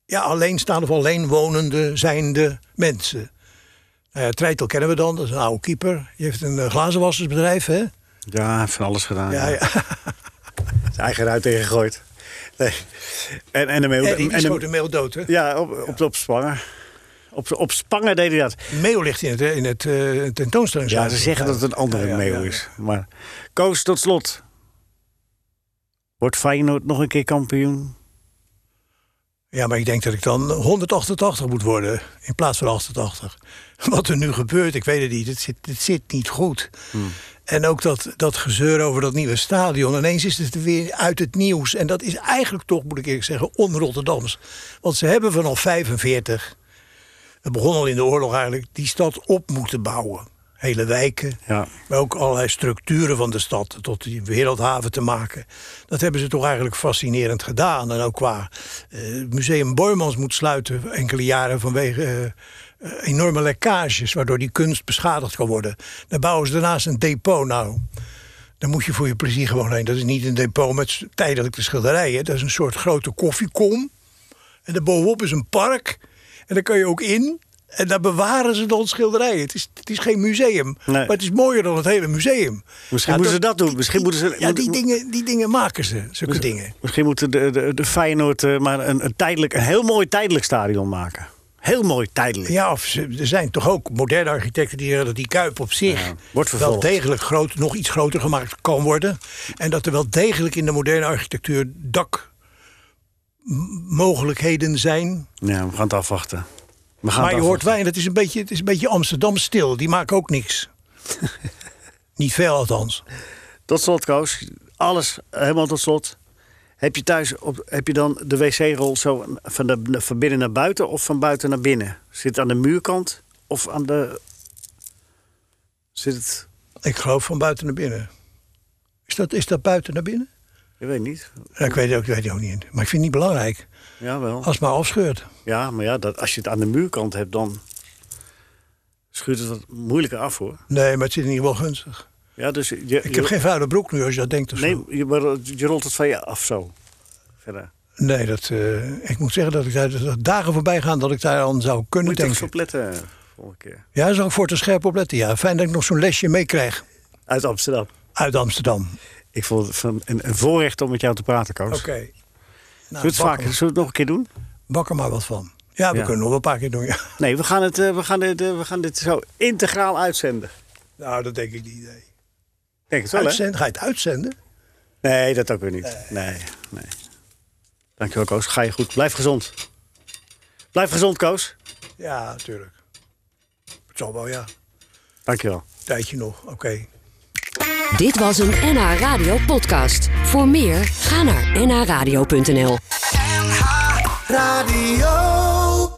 ja, alleenstaande of alleenwonende zijnde mensen. Nou ja, Treitel kennen we dan, dat is een oude keeper. Die heeft een uh, glazenwassersbedrijf, hè? Ja, hij heeft van alles gedaan. Ja, ja. (laughs) Zijn eigen ruit tegengegooid. Nee. En, en de meel, En die en schoot de meel dood, hè? Ja, op, op, op Spangen. Op, op Spangen deed hij dat. Meeuw ligt in het, in het uh, tentoonstellingshuis. Ja, ze zeggen dat het een andere Ja, ja, meeuw ja. is. Maar Koos, tot slot. Wordt Feyenoord nog een keer kampioen? Ja, maar ik denk dat ik dan 188 moet worden in plaats van 88. (laughs) Wat er nu gebeurt, ik weet het niet. Het zit, het zit niet goed. En ook dat, dat gezeur over dat nieuwe stadion. Ineens is het weer uit het nieuws. En dat is eigenlijk toch, moet ik eerlijk zeggen, on-Rotterdams. Want ze hebben vanaf 45, het begon al in de oorlog eigenlijk, die stad op moeten bouwen. Hele wijken, Ja. maar ook allerlei structuren van de stad tot die wereldhaven te maken. Dat hebben ze toch eigenlijk fascinerend gedaan. En ook qua eh, Museum Boymans moet sluiten enkele jaren vanwege eh, enorme lekkages, waardoor die kunst beschadigd kan worden. Dan bouwen ze daarnaast een depot. Nou, dan moet je voor je plezier gewoon heen. Dat is niet een depot met tijdelijke schilderijen. Dat is een soort grote koffiekom. En daarbovenop is een park. En daar kan je ook in. En daar bewaren ze dan schilderijen. Het is, het is geen museum. Nee. Maar het is mooier dan het hele museum. Misschien Ja, moeten ze dat doen. Misschien moeten ze, Ja, die moet- dingen, die dingen maken ze. Zulke dingen. Misschien moeten de, de, de Feyenoord eh, maar een, een, tijdelijk, een heel mooi tijdelijk stadion maken. Heel mooi tijdelijk. Ja, of ze, er zijn toch ook moderne architecten die zeggen dat die kuip op zich Ja, wordt wel degelijk groot, nog iets groter gemaakt kan worden. En dat er wel degelijk in de moderne architectuur dakmogelijkheden zijn. Ja, we gaan het afwachten. We gaan Maar je hoort wijn, het is een beetje, het is een beetje Amsterdam stil. Die maken ook niks. (laughs) Niet veel althans. Tot slot, Koos. Alles helemaal tot slot. Heb je thuis op, heb je dan de wc-rol zo van, de, van binnen naar buiten of van buiten naar binnen? Zit het aan de muurkant of aan de. Zit het. Ik geloof van buiten naar binnen. Is dat, is dat buiten naar binnen? Ik weet niet. Ja, ik weet het ook, ik weet het ook niet. Maar ik vind het niet belangrijk. Ja, wel. Als het maar afscheurt. Ja, maar ja, dat, als je het aan de muurkant hebt, dan schuurt het wat moeilijker af hoor. Nee, maar het zit in ieder geval gunstig. Ja, dus je, Ik heb je- geen vuile broek nu als je dat denkt of zo. Nee, je, maar je rolt het van je af zo. Verder. Nee, dat, eh, ik moet zeggen dat ik daar dat dagen voorbij gaan dat ik daar aan zou kunnen Moet je denken. eens op letten eh, volgende keer. Ja, daar zou ik voor te scherp op letten. Ja, fijn dat ik nog zo'n lesje meekrijg Uit Amsterdam. uit Amsterdam. Ik vond het een, een voorrecht om met jou te praten, Koos. Oké. Zullen Nou, vaker, zullen we het nog een keer doen? bak er maar wat van. Ja, we Ja. kunnen nog wel een paar keer doen. Ja. Nee, we gaan, het, eh, we, gaan dit, eh, we gaan dit zo integraal uitzenden. Nou, dat denk ik niet. Nee. Denk het wel, hè? Uitzenden? Ga je het uitzenden? Nee, dat ook weer niet. Nee, nee. Dankjewel, Koos. Ga je goed. Blijf gezond. Blijf gezond, Koos. Ja, natuurlijk. Het zal wel, ja. Dankjewel. Tijdje nog, oké. Dit was een NH Radio podcast. Voor meer, ga naar nhradio.nl. Radio.